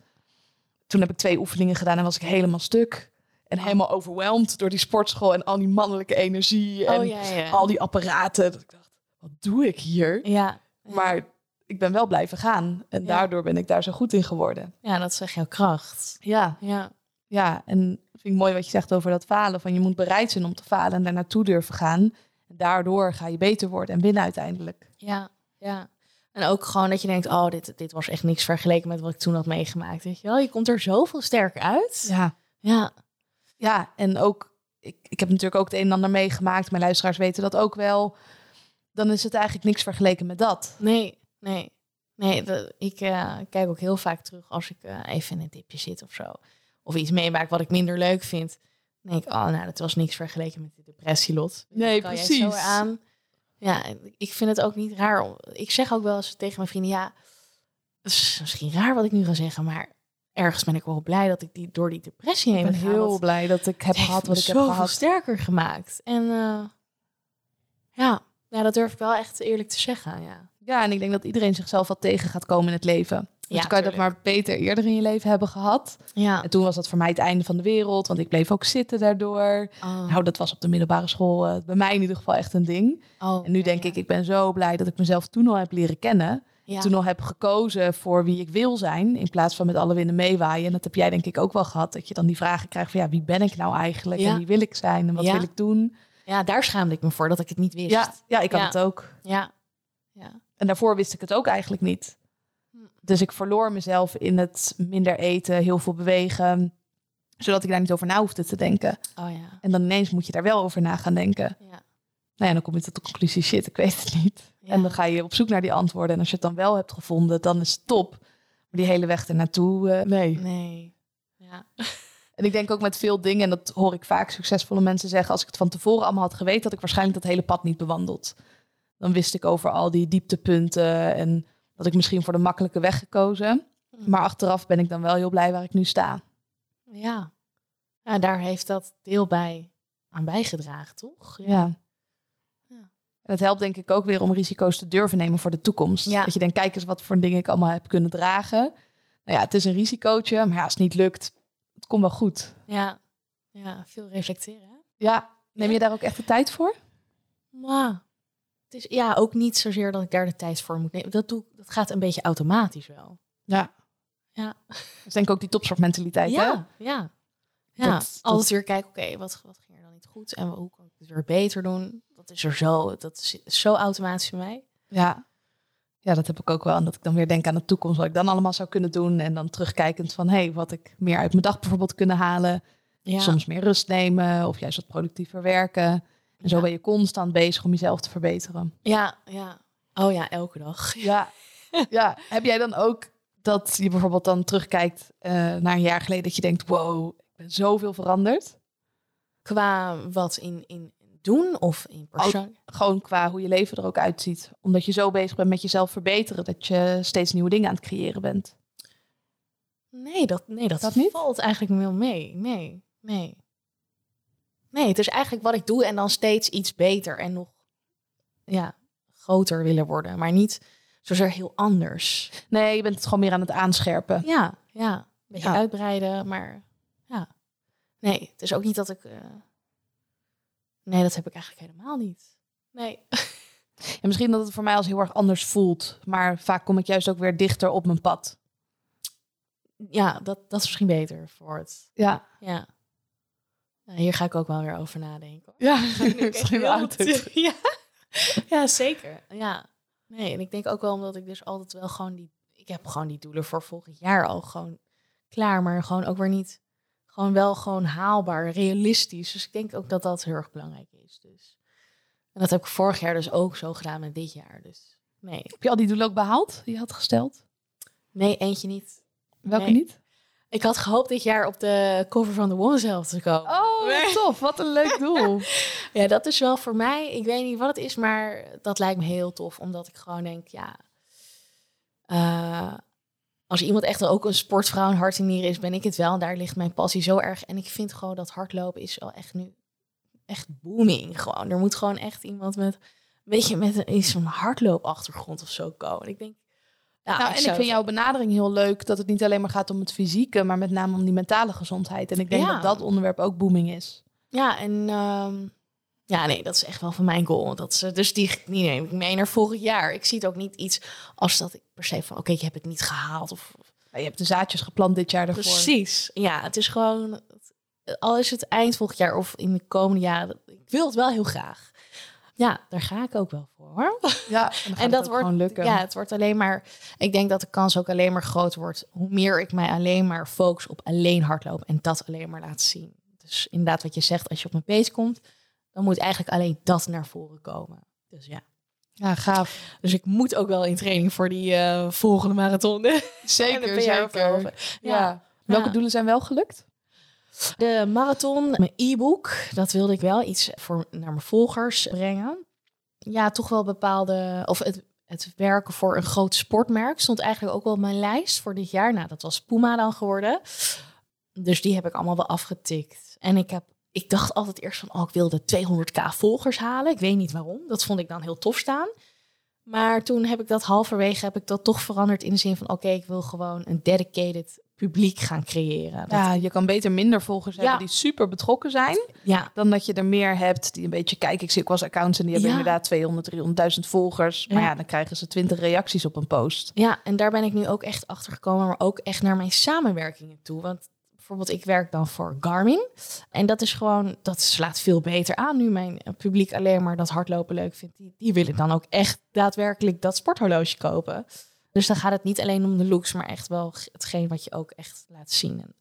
Toen heb ik twee oefeningen gedaan en was ik helemaal stuk. En helemaal overweldigd door die sportschool en al die mannelijke energie. En Oh, ja. al die apparaten. Dat ik dacht, wat doe ik hier? Ja. Maar ik ben wel blijven gaan. En Ja. daardoor ben ik daar zo goed in geworden. Ja, dat is echt jouw kracht. Ja, Ja. ja. En vind ik mooi wat je zegt over dat falen. Van je moet bereid zijn om te falen en daar naartoe durven gaan. En daardoor ga je beter worden en winnen uiteindelijk. Ja, ja. En ook gewoon dat je denkt, oh, dit, dit was echt niks vergeleken met wat ik toen had meegemaakt. Weet je wel, je komt er zoveel sterker uit. Ja, Ja. ja. En ook, ik, ik heb natuurlijk ook het een en ander meegemaakt. Mijn luisteraars weten dat ook wel. Dan is het eigenlijk niks vergeleken met dat. Nee, nee. Nee, dat- ik eh, kijk ook heel vaak terug als ik eh, even in een dipje zit of zo. Of iets meemaak wat ik minder leuk vind. Dan denk ik, oh, nou, dat was niks vergeleken met de depressielot. Nee, kan jij precies. zo aan. Ja, ik vind het ook niet raar. om- Ik zeg ook wel eens tegen mijn vrienden, ja, het is misschien raar wat ik nu ga zeggen, maar ergens ben ik wel blij dat ik die door die depressie heen Ik ben ben heel blij dat ik heb gehad wat ik heb zoveel gehad. sterker gemaakt. En eh, ja, ja, dat durf ik wel echt eerlijk te zeggen. Ja, Ja, en ik denk dat iedereen zichzelf wat tegen gaat komen in het leven. Dus Ja, kan je dat maar beter eerder in je leven hebben gehad. ja. En toen was dat voor mij het einde van de wereld, want ik bleef ook zitten daardoor. Oh, Nou, dat was op de middelbare school eh, bij mij in ieder geval echt een ding. oh, En nu ja, denk ja. ik, ik ben zo blij dat ik mezelf toen al heb leren kennen. ja. Toen al heb gekozen voor wie ik wil zijn, in plaats van met alle winden meewaaien. En dat heb jij denk ik ook wel gehad, dat je dan die vragen krijgt van ja, wie ben ik nou eigenlijk? En wie wil ik zijn? En wat wil ik doen? Ja, daar schaamde ik me voor dat ik het niet wist. Ja, ja ik had Ja. het ook. ja. ja. En daarvoor wist ik het ook eigenlijk niet. Hm. Dus ik verloor mezelf in het minder eten, heel veel bewegen, zodat ik daar niet over na hoefde te denken. Oh ja. En dan ineens moet je daar wel over na gaan denken. Ja. Nou ja, dan kom je tot de conclusie, shit, ik weet het niet. Ja. En dan ga je op zoek naar die antwoorden. En als je het dan wel hebt gevonden, dan is het top. Maar die hele weg ernaartoe, eh nee. Nee. Ja. (laughs) En ik denk ook met veel dingen, en dat hoor ik vaak succesvolle mensen zeggen, als ik het van tevoren allemaal had geweten, had ik waarschijnlijk dat hele pad niet bewandeld. Dan wist ik over al die dieptepunten en dat ik misschien voor de makkelijke weg gekozen. Maar achteraf ben ik dan wel heel blij waar ik nu sta. Ja. ja, daar heeft dat deel bij aan bijgedragen, toch? Ja. Ja. En het helpt denk ik ook weer om risico's te durven nemen voor de toekomst. Ja. Dat je denkt, kijk eens wat voor dingen ik allemaal heb kunnen dragen. Nou ja, het is een risicootje, maar ja, als het niet lukt, het komt wel goed. Ja, ja veel reflecteren. Hè? Ja, neem je daar ook echt de tijd voor? Maar het is ja ook niet zozeer dat ik daar de tijd voor moet nemen. Dat, doe, dat gaat een beetje automatisch wel. Ja. Ja. Dat is denk ik ook die topsportmentaliteit, hè? Ja, ja. Ja, Dat- altijd dat- weer kijken, oké, wat, wat ging er dan niet goed en hoe kan ik het weer beter doen? Dat is er zo, dat is zo automatisch voor mij. Ja. Ja, dat heb ik ook wel. En dat ik dan weer denk aan de toekomst, wat ik dan allemaal zou kunnen doen. En dan terugkijkend van, hé, hey, wat ik meer uit mijn dag bijvoorbeeld kunnen halen. Ja, Soms meer rust nemen of juist wat productiever werken. En zo Ja. ben je constant bezig om jezelf te verbeteren. ja, ja. Oh ja, elke dag. Ja. (laughs) ja. Heb jij dan ook dat je bijvoorbeeld dan terugkijkt eh, naar een jaar geleden, dat je denkt, wow, ik ben zoveel veranderd? Qua wat in, in doen of in persoon. Gewoon qua hoe je leven er ook uitziet. Omdat je zo bezig bent met jezelf verbeteren, dat je steeds nieuwe dingen aan het creëren bent. Nee, dat, nee, dat, Dat niet? valt eigenlijk wel mee. Nee, nee. Nee, het is eigenlijk wat ik doe en dan steeds iets beter en nog ja, groter willen worden. Maar niet zozeer heel anders. Nee, je bent het gewoon meer aan het aanscherpen. Ja, ja. Een beetje Ja. uitbreiden, maar ja. Nee, het is ook niet dat ik... eh, Nee, dat heb ik eigenlijk helemaal niet. Nee. (laughs) En misschien dat het voor mij als heel erg anders voelt. Maar vaak kom ik juist ook weer dichter op mijn pad. Ja, dat, dat is misschien beter voor het. Ja. Ja. Nou, hier ga ik ook wel weer over nadenken. Ja, (laughs) Misschien wel (laughs) ja. ja, zeker. Ja. Nee, en ik denk ook wel omdat ik dus altijd wel gewoon die... Ik heb gewoon die doelen voor volgend jaar al gewoon klaar. Maar gewoon ook weer niet... Gewoon wel gewoon haalbaar, realistisch. Dus ik denk ook dat dat heel erg belangrijk is. Dus. En dat heb ik vorig jaar dus ook zo gedaan met dit jaar. Dus nee. Heb je al die doelen ook behaald die je had gesteld? Nee, eentje niet. Welke Nee. niet? Ik had gehoopt dit jaar op de cover van de One zelf te komen. Oh, tof. Wat een leuk doel. (laughs) Ja, dat is wel voor mij. Ik weet niet wat het is, maar dat lijkt me heel tof. Omdat ik gewoon denk, ja. eh, als iemand echt ook een sportvrouw en hart en nieren is, ben ik het wel. En daar ligt mijn passie zo erg. En ik vind gewoon dat hardlopen is wel echt nu echt booming. Gewoon. Er moet gewoon echt iemand met, weet je, met een, iets van hardloopachtergrond of zo komen. Ik denk. Ja, nou, en ik vind jouw benadering heel leuk dat het niet alleen maar gaat om het fysieke, maar met name om die mentale gezondheid. En ik denk Ja. dat dat onderwerp ook booming is. Ja, en ehm, ja, nee, dat is echt wel van mijn goal. Dat ze, dus die, die neem ik mee naar volgend jaar. Ik zie het ook niet iets als dat ik per se van, oké, ik heb het niet gehaald. Of, je hebt de zaadjes geplant dit jaar ervoor. precies. Ja, het is gewoon, al is het eind volgend jaar of in de komende jaren, ik wil het wel heel graag. Ja, daar ga ik ook wel voor hoor. Ja, (laughs) en, dat wordt, gewoon lukken. ja, het wordt alleen maar, ik denk dat de kans ook alleen maar groter wordt. Hoe meer ik mij alleen maar focus op alleen hardlopen en dat alleen maar laat zien. Dus inderdaad wat je zegt, als je op mijn pace komt, dan moet eigenlijk alleen dat naar voren komen. Dus ja. ja, gaaf. Dus ik moet ook wel in training voor die eh, volgende marathon. (laughs) Zeker, zeker. Ja. Ja. Welke Ja. doelen zijn wel gelukt? De marathon, mijn e-book, dat wilde ik wel iets voor naar mijn volgers brengen. Ja, toch wel bepaalde, of het, het werken voor een groot sportmerk stond eigenlijk ook wel op mijn lijst voor dit jaar. Nou, dat was Puma dan geworden. Dus die heb ik allemaal wel afgetikt. En ik heb, ik dacht altijd eerst van, oh, ik wilde 200k volgers halen. Ik weet niet waarom. Dat vond ik dan heel tof staan. Maar toen heb ik dat halverwege, heb ik dat toch veranderd in de zin van, oké, ik wil gewoon een dedicated publiek gaan creëren. Dat- Ja, je kan beter minder volgers Ja. hebben die super betrokken zijn, ja, dan dat je er meer hebt die een beetje kijken. Ik zie ook wel eens accounts en die hebben Ja. inderdaad 200, 300.000 volgers. Maar Ja. ja, dan krijgen ze 20 reacties op een post. Ja, en daar ben ik nu ook echt achter gekomen, maar ook echt naar mijn samenwerkingen toe. Want bijvoorbeeld, ik werk dan voor Garmin. En dat is gewoon, dat slaat veel beter aan nu mijn eh, publiek alleen maar dat hardlopen leuk vindt. Die, die willen dan ook echt daadwerkelijk dat sporthorloge kopen. Dus dan gaat het niet alleen om de looks, maar echt wel hetgeen wat je ook echt laat zien. En,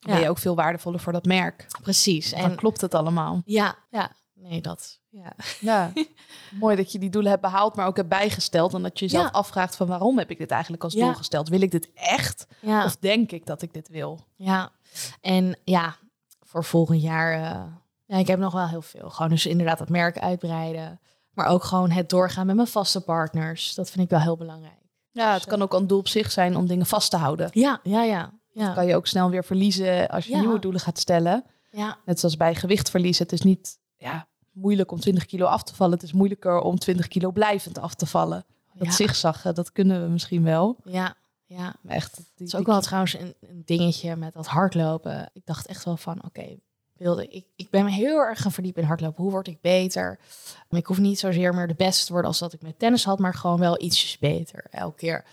ben je ook veel waardevoller voor dat merk. precies. Dan En klopt het allemaal. ja, ja, nee, dat. Ja. Ja, (laughs) mooi dat je die doelen hebt behaald, maar ook hebt bijgesteld. En dat je jezelf Ja. afvraagt van waarom heb ik dit eigenlijk als Ja. doel gesteld? Wil ik dit echt? Of denk ik dat ik dit wil? Ja, en ja, voor volgend jaar. eh, ja, ik heb nog wel heel veel. Gewoon dus inderdaad het merk uitbreiden. Maar ook gewoon het doorgaan met mijn vaste partners. Dat vind ik wel heel belangrijk. Ja, het kan ook een doel op zich zijn om dingen vast te houden. Ja, ja, ja. Ja, Kan je ook snel weer verliezen als je nieuwe doelen gaat stellen. ja, Net zoals bij gewicht verliezen. Het is niet ja, moeilijk om 20 kilo af te vallen. Het is moeilijker om 20 kilo blijvend af te vallen. Dat ja, zigzaggen, dat kunnen we misschien wel. ja, ja. Maar echt, die, Het is ook wel trouwens een, een dingetje met dat hardlopen. Ik dacht echt wel van, oké, wilde ik, ik ben me heel erg gaan verdiepen in hardlopen. Hoe word ik beter? Ik hoef niet zozeer meer de beste te worden als dat ik met tennis had, maar gewoon wel ietsjes beter elke keer.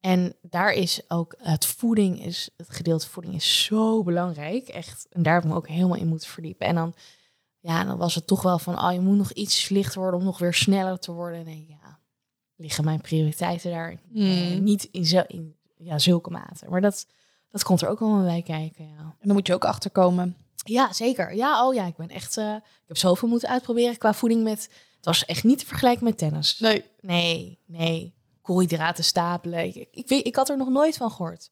En daar is ook het voeding, is, het gedeelte voeding is zo belangrijk. Echt. En daar heb ik me ook helemaal in moeten verdiepen. En dan, ja, dan was het toch wel van, oh, je moet nog iets lichter worden om nog weer sneller te worden. En ik, ja, liggen mijn prioriteiten daar Hmm. eh, niet in, zo, in ja, zulke mate. Maar dat, dat komt er ook allemaal bij kijken, ja. En dan moet je ook achterkomen. Ja, zeker. Ja, oh ja, ik ben echt... eh, ik heb zoveel moeten uitproberen qua voeding met... Het was echt niet te vergelijken met tennis. Nee. Nee, nee. Koolhydraten stapelen. Ik, ik, ik had er nog nooit van gehoord.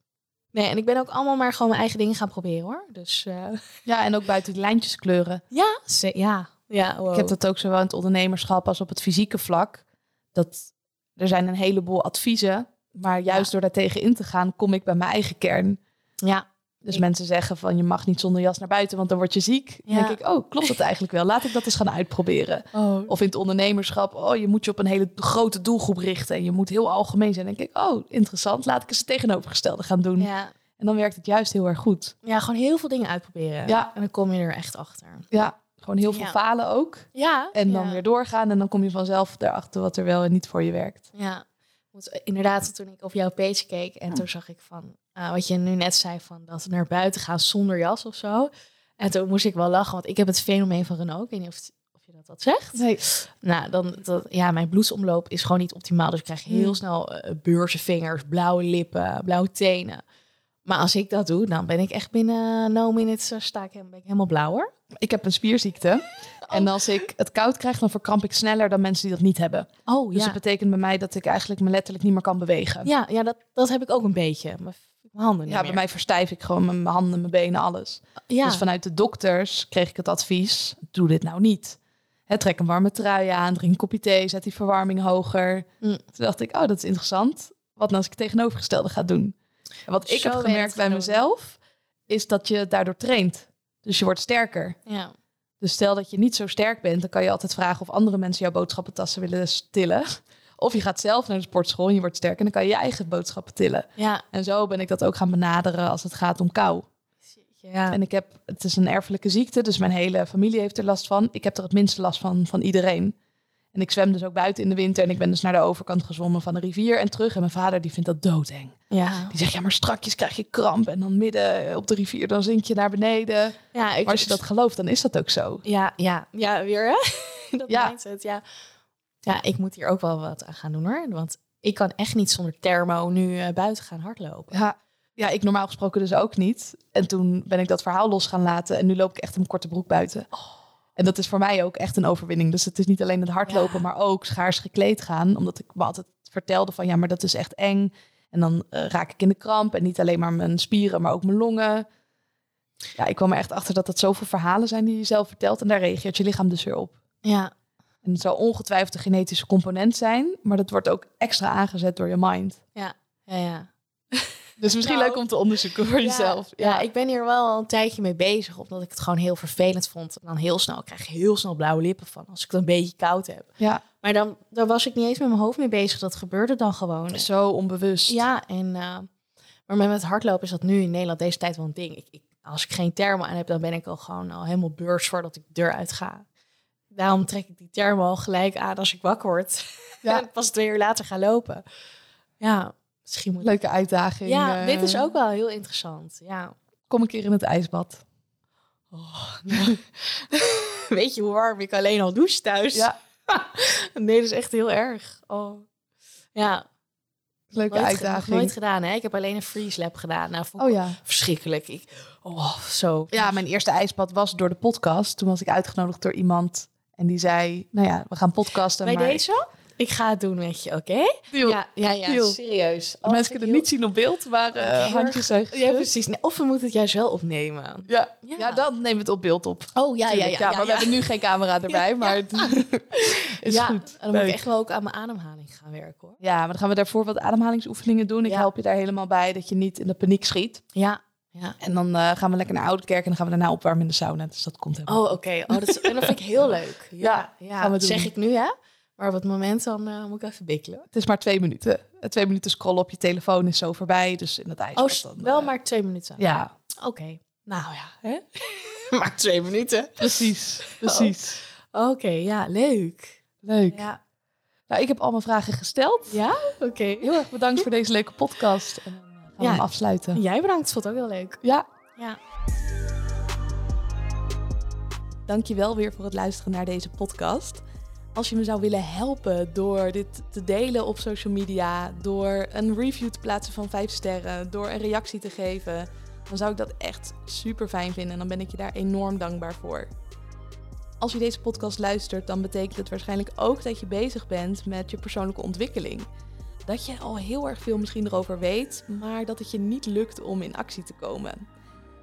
Nee, en ik ben ook allemaal maar gewoon mijn eigen dingen gaan proberen, hoor. Dus eh, Ja, en ook buiten die lijntjes kleuren. (laughs) ja, ze- ja. Ja, wow. Ik heb dat ook zowel in het ondernemerschap als op het fysieke vlak. Dat er zijn een heleboel adviezen. Maar juist door daar tegen in te gaan, kom ik bij mijn eigen kern. Ja, Dus Ik- mensen zeggen van je mag niet zonder jas naar buiten, want dan word je ziek. Dan denk ik, oh, klopt dat eigenlijk wel? Laat ik dat eens gaan uitproberen. Oh, Of in het ondernemerschap, oh, je moet je op een hele grote doelgroep richten en je moet heel algemeen zijn. Dan denk ik, oh, interessant, laat ik eens het tegenovergestelde gaan doen. ja. En dan werkt het juist heel erg goed. ja, gewoon heel veel dingen uitproberen. Ja. En dan kom je er echt achter. Ja, gewoon heel veel Ja. falen ook. Ja. En dan ja. weer doorgaan en dan kom je vanzelf erachter wat er wel en niet voor je werkt. Ja, eh, inderdaad, toen ik op jouw page keek en toen zag ik van eh, wat je nu net zei van dat naar buiten gaan zonder jas of zo. En toen moest ik wel lachen, want ik heb het fenomeen van Renault. Ik weet niet of, het- of je dat wat zegt. Nee. Nou, dan dat, ja, mijn bloedsomloop is gewoon niet optimaal. Dus ik krijg heel Hmm. snel uh, beurse vingers, blauwe lippen, blauwe tenen. Maar als ik dat doe, dan ben ik echt binnen no minutes uh, sta ik, ben ik helemaal blauwer. Ik heb een spierziekte. En als ik het koud krijg, dan verkramp ik sneller dan mensen die dat niet hebben. Oh Dus ja, het betekent bij mij dat ik eigenlijk me letterlijk niet meer kan bewegen. ja, ja dat, dat heb ik ook een beetje. Mijn, mijn handen niet Ja, bij mij verstijf ik gewoon mijn handen, mijn benen, alles. Ja. Dus vanuit de dokters kreeg ik het advies, doe dit nou niet. Hè, trek een warme trui aan, drink een kopje thee, zet die verwarming hoger. Mm. Toen dacht ik, oh, dat is interessant. Wat nou als ik het tegenovergestelde ga doen? En wat ik Zo heb gemerkt bij mezelf, is dat je daardoor traint. Dus je wordt sterker. ja. Dus stel dat je niet zo sterk bent, dan kan je altijd vragen of andere mensen jouw boodschappentassen willen tillen. Of je gaat zelf naar de sportschool en je wordt sterk en dan kan je je eigen boodschappen tillen. Ja, En zo ben ik dat ook gaan benaderen als het gaat om kou. ja. En ik heb, het is een erfelijke ziekte, dus mijn hele familie heeft er last van. Ik heb er het minste last van van iedereen. En ik zwem dus ook buiten in de winter en ik ben dus naar de overkant gezwommen van de rivier en terug. En mijn vader die vindt dat doodeng. ja. Die zegt, ja maar strakjes krijg je kramp en dan midden op de rivier, dan zink je naar beneden. ja, ik, Maar als je dat gelooft, dan is dat ook zo. Ja, ja, ja, weer hè? (laughs) dat Ja. mindset, ja. Ja, ik moet hier ook wel wat aan gaan doen hoor. Want ik kan echt niet zonder thermo nu eh, buiten gaan hardlopen. Ja. ja, ik normaal gesproken dus ook niet. En toen ben ik dat verhaal los gaan laten en nu loop ik echt in mijn korte broek buiten. En dat is voor mij ook echt een overwinning. Dus het is niet alleen het hardlopen, Ja. maar ook schaars gekleed gaan. Omdat ik me altijd vertelde van ja, maar dat is echt eng. En dan eh, raak ik in de kramp. En niet alleen maar mijn spieren, maar ook mijn longen. Ja, ik kwam er echt achter dat dat zoveel verhalen zijn die je zelf vertelt. En daar reageert je lichaam dus weer op. Ja, En het zal ongetwijfeld een genetische component zijn. Maar dat wordt ook extra aangezet door je mind. ja, ja. ja. (laughs) Dus misschien Nou, leuk om te onderzoeken voor jezelf. Ja, ik ben hier wel al een tijdje mee bezig, omdat ik het gewoon heel vervelend vond. En dan heel snel, ik krijg heel snel blauwe lippen van als ik het een beetje koud heb. ja. Maar dan, daar was ik niet eens met mijn hoofd mee bezig. Dat gebeurde dan gewoon. Zo onbewust. Ja, en eh, maar met het hardlopen is dat nu in Nederland deze tijd wel een ding. Ik, ik, als ik geen thermo aan heb, dan ben ik al gewoon al helemaal beurs voordat ik de deur uit ga. Daarom trek ik die thermo al gelijk aan als ik wakker word. Ja. en (laughs) pas twee uur later ga lopen. Ja, misschien moet Leuke uitdaging. Ja, eh. dit is ook wel heel interessant. Ja. Kom een keer in het ijsbad. (laughs) Weet je hoe warm ik alleen al douche thuis? Ja, (laughs) nee, dat is echt heel erg. Oh. Ja, leuke nooit, uitdaging. nooit gedaan hè. Ik heb alleen een freeze lab gedaan. Nou, Oh ja. verschrikkelijk. Ik, oh, zo. Ja, mijn eerste ijsbad was door de podcast. Toen was ik uitgenodigd door iemand. En die zei, nou ja, we gaan podcasten. Bij maar deze? Ik ga het doen met je, oké? Ja, ja, ja, Deal. serieus. Mensen kunnen het niet zien op beeld, maar eh, Heel handjes zijn Ja, precies. Nee, of we moeten het juist wel opnemen. Ja. Ja. Ja. dan nemen we het op beeld op. Oh, ja, ja, Tuurlijk, ja. maar we hebben nu geen camera (laughs) erbij, maar het (laughs) is ja, goed. En dan moet ik echt wel ook aan mijn ademhaling gaan werken, hoor. Ja, maar dan gaan we daarvoor wat ademhalingsoefeningen doen. Ik Ja. help je daar helemaal bij, dat je niet in de paniek schiet. Ja, ja. En dan eh, gaan we lekker naar Ouderkerk en dan gaan we daarna opwarmen in de sauna. Dus dat komt helemaal Oh, oké. Oh, dat, is- en dat vind ik heel (laughs) leuk. Ja, ja. Dat zeg ik nu, hè? Maar op het moment dan eh, moet ik even bikkelen. Het is maar twee minuten. Eh, Twee minuten scrollen op je telefoon is zo voorbij. Dus in het ijs. Oh, s- wel maar twee minuten. Ja, Oké. Nou ja, hè? (laughs) maar twee minuten. precies. Precies. Oké, ja, leuk. Leuk. Ja, Nou, ik heb al mijn vragen gesteld. ja? oké. Heel erg bedankt voor deze leuke podcast. Gaan we hem afsluiten. Jij bedankt, vond het ook heel leuk. Ja, Ja. dankjewel weer voor het luisteren naar deze podcast. Als je me zou willen helpen door dit te delen op social media, door een review te plaatsen van 5 sterren, door een reactie te geven, dan zou ik dat echt super fijn vinden en dan ben ik je daar enorm dankbaar voor. Als je deze podcast luistert, dan betekent het waarschijnlijk ook dat je bezig bent met je persoonlijke ontwikkeling. Dat je al heel erg veel misschien erover weet, maar dat het je niet lukt om in actie te komen.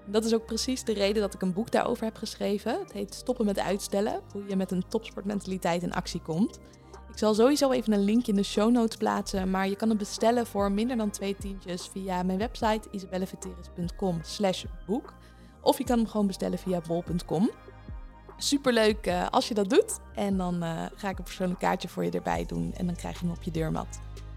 Dat is ook precies de reden dat ik een boek daarover heb geschreven. Het heet Stoppen met uitstellen, hoe je met een topsportmentaliteit in actie komt. Ik zal sowieso even een linkje in de show notes plaatsen, maar je kan het bestellen voor minder dan twee tientjes via mijn website isabelleveteris.com slash boek. Of je kan hem gewoon bestellen via bol.com. Superleuk uh, als je dat doet. En dan uh, ga ik een persoonlijk kaartje voor je erbij doen en dan krijg je hem op je deurmat.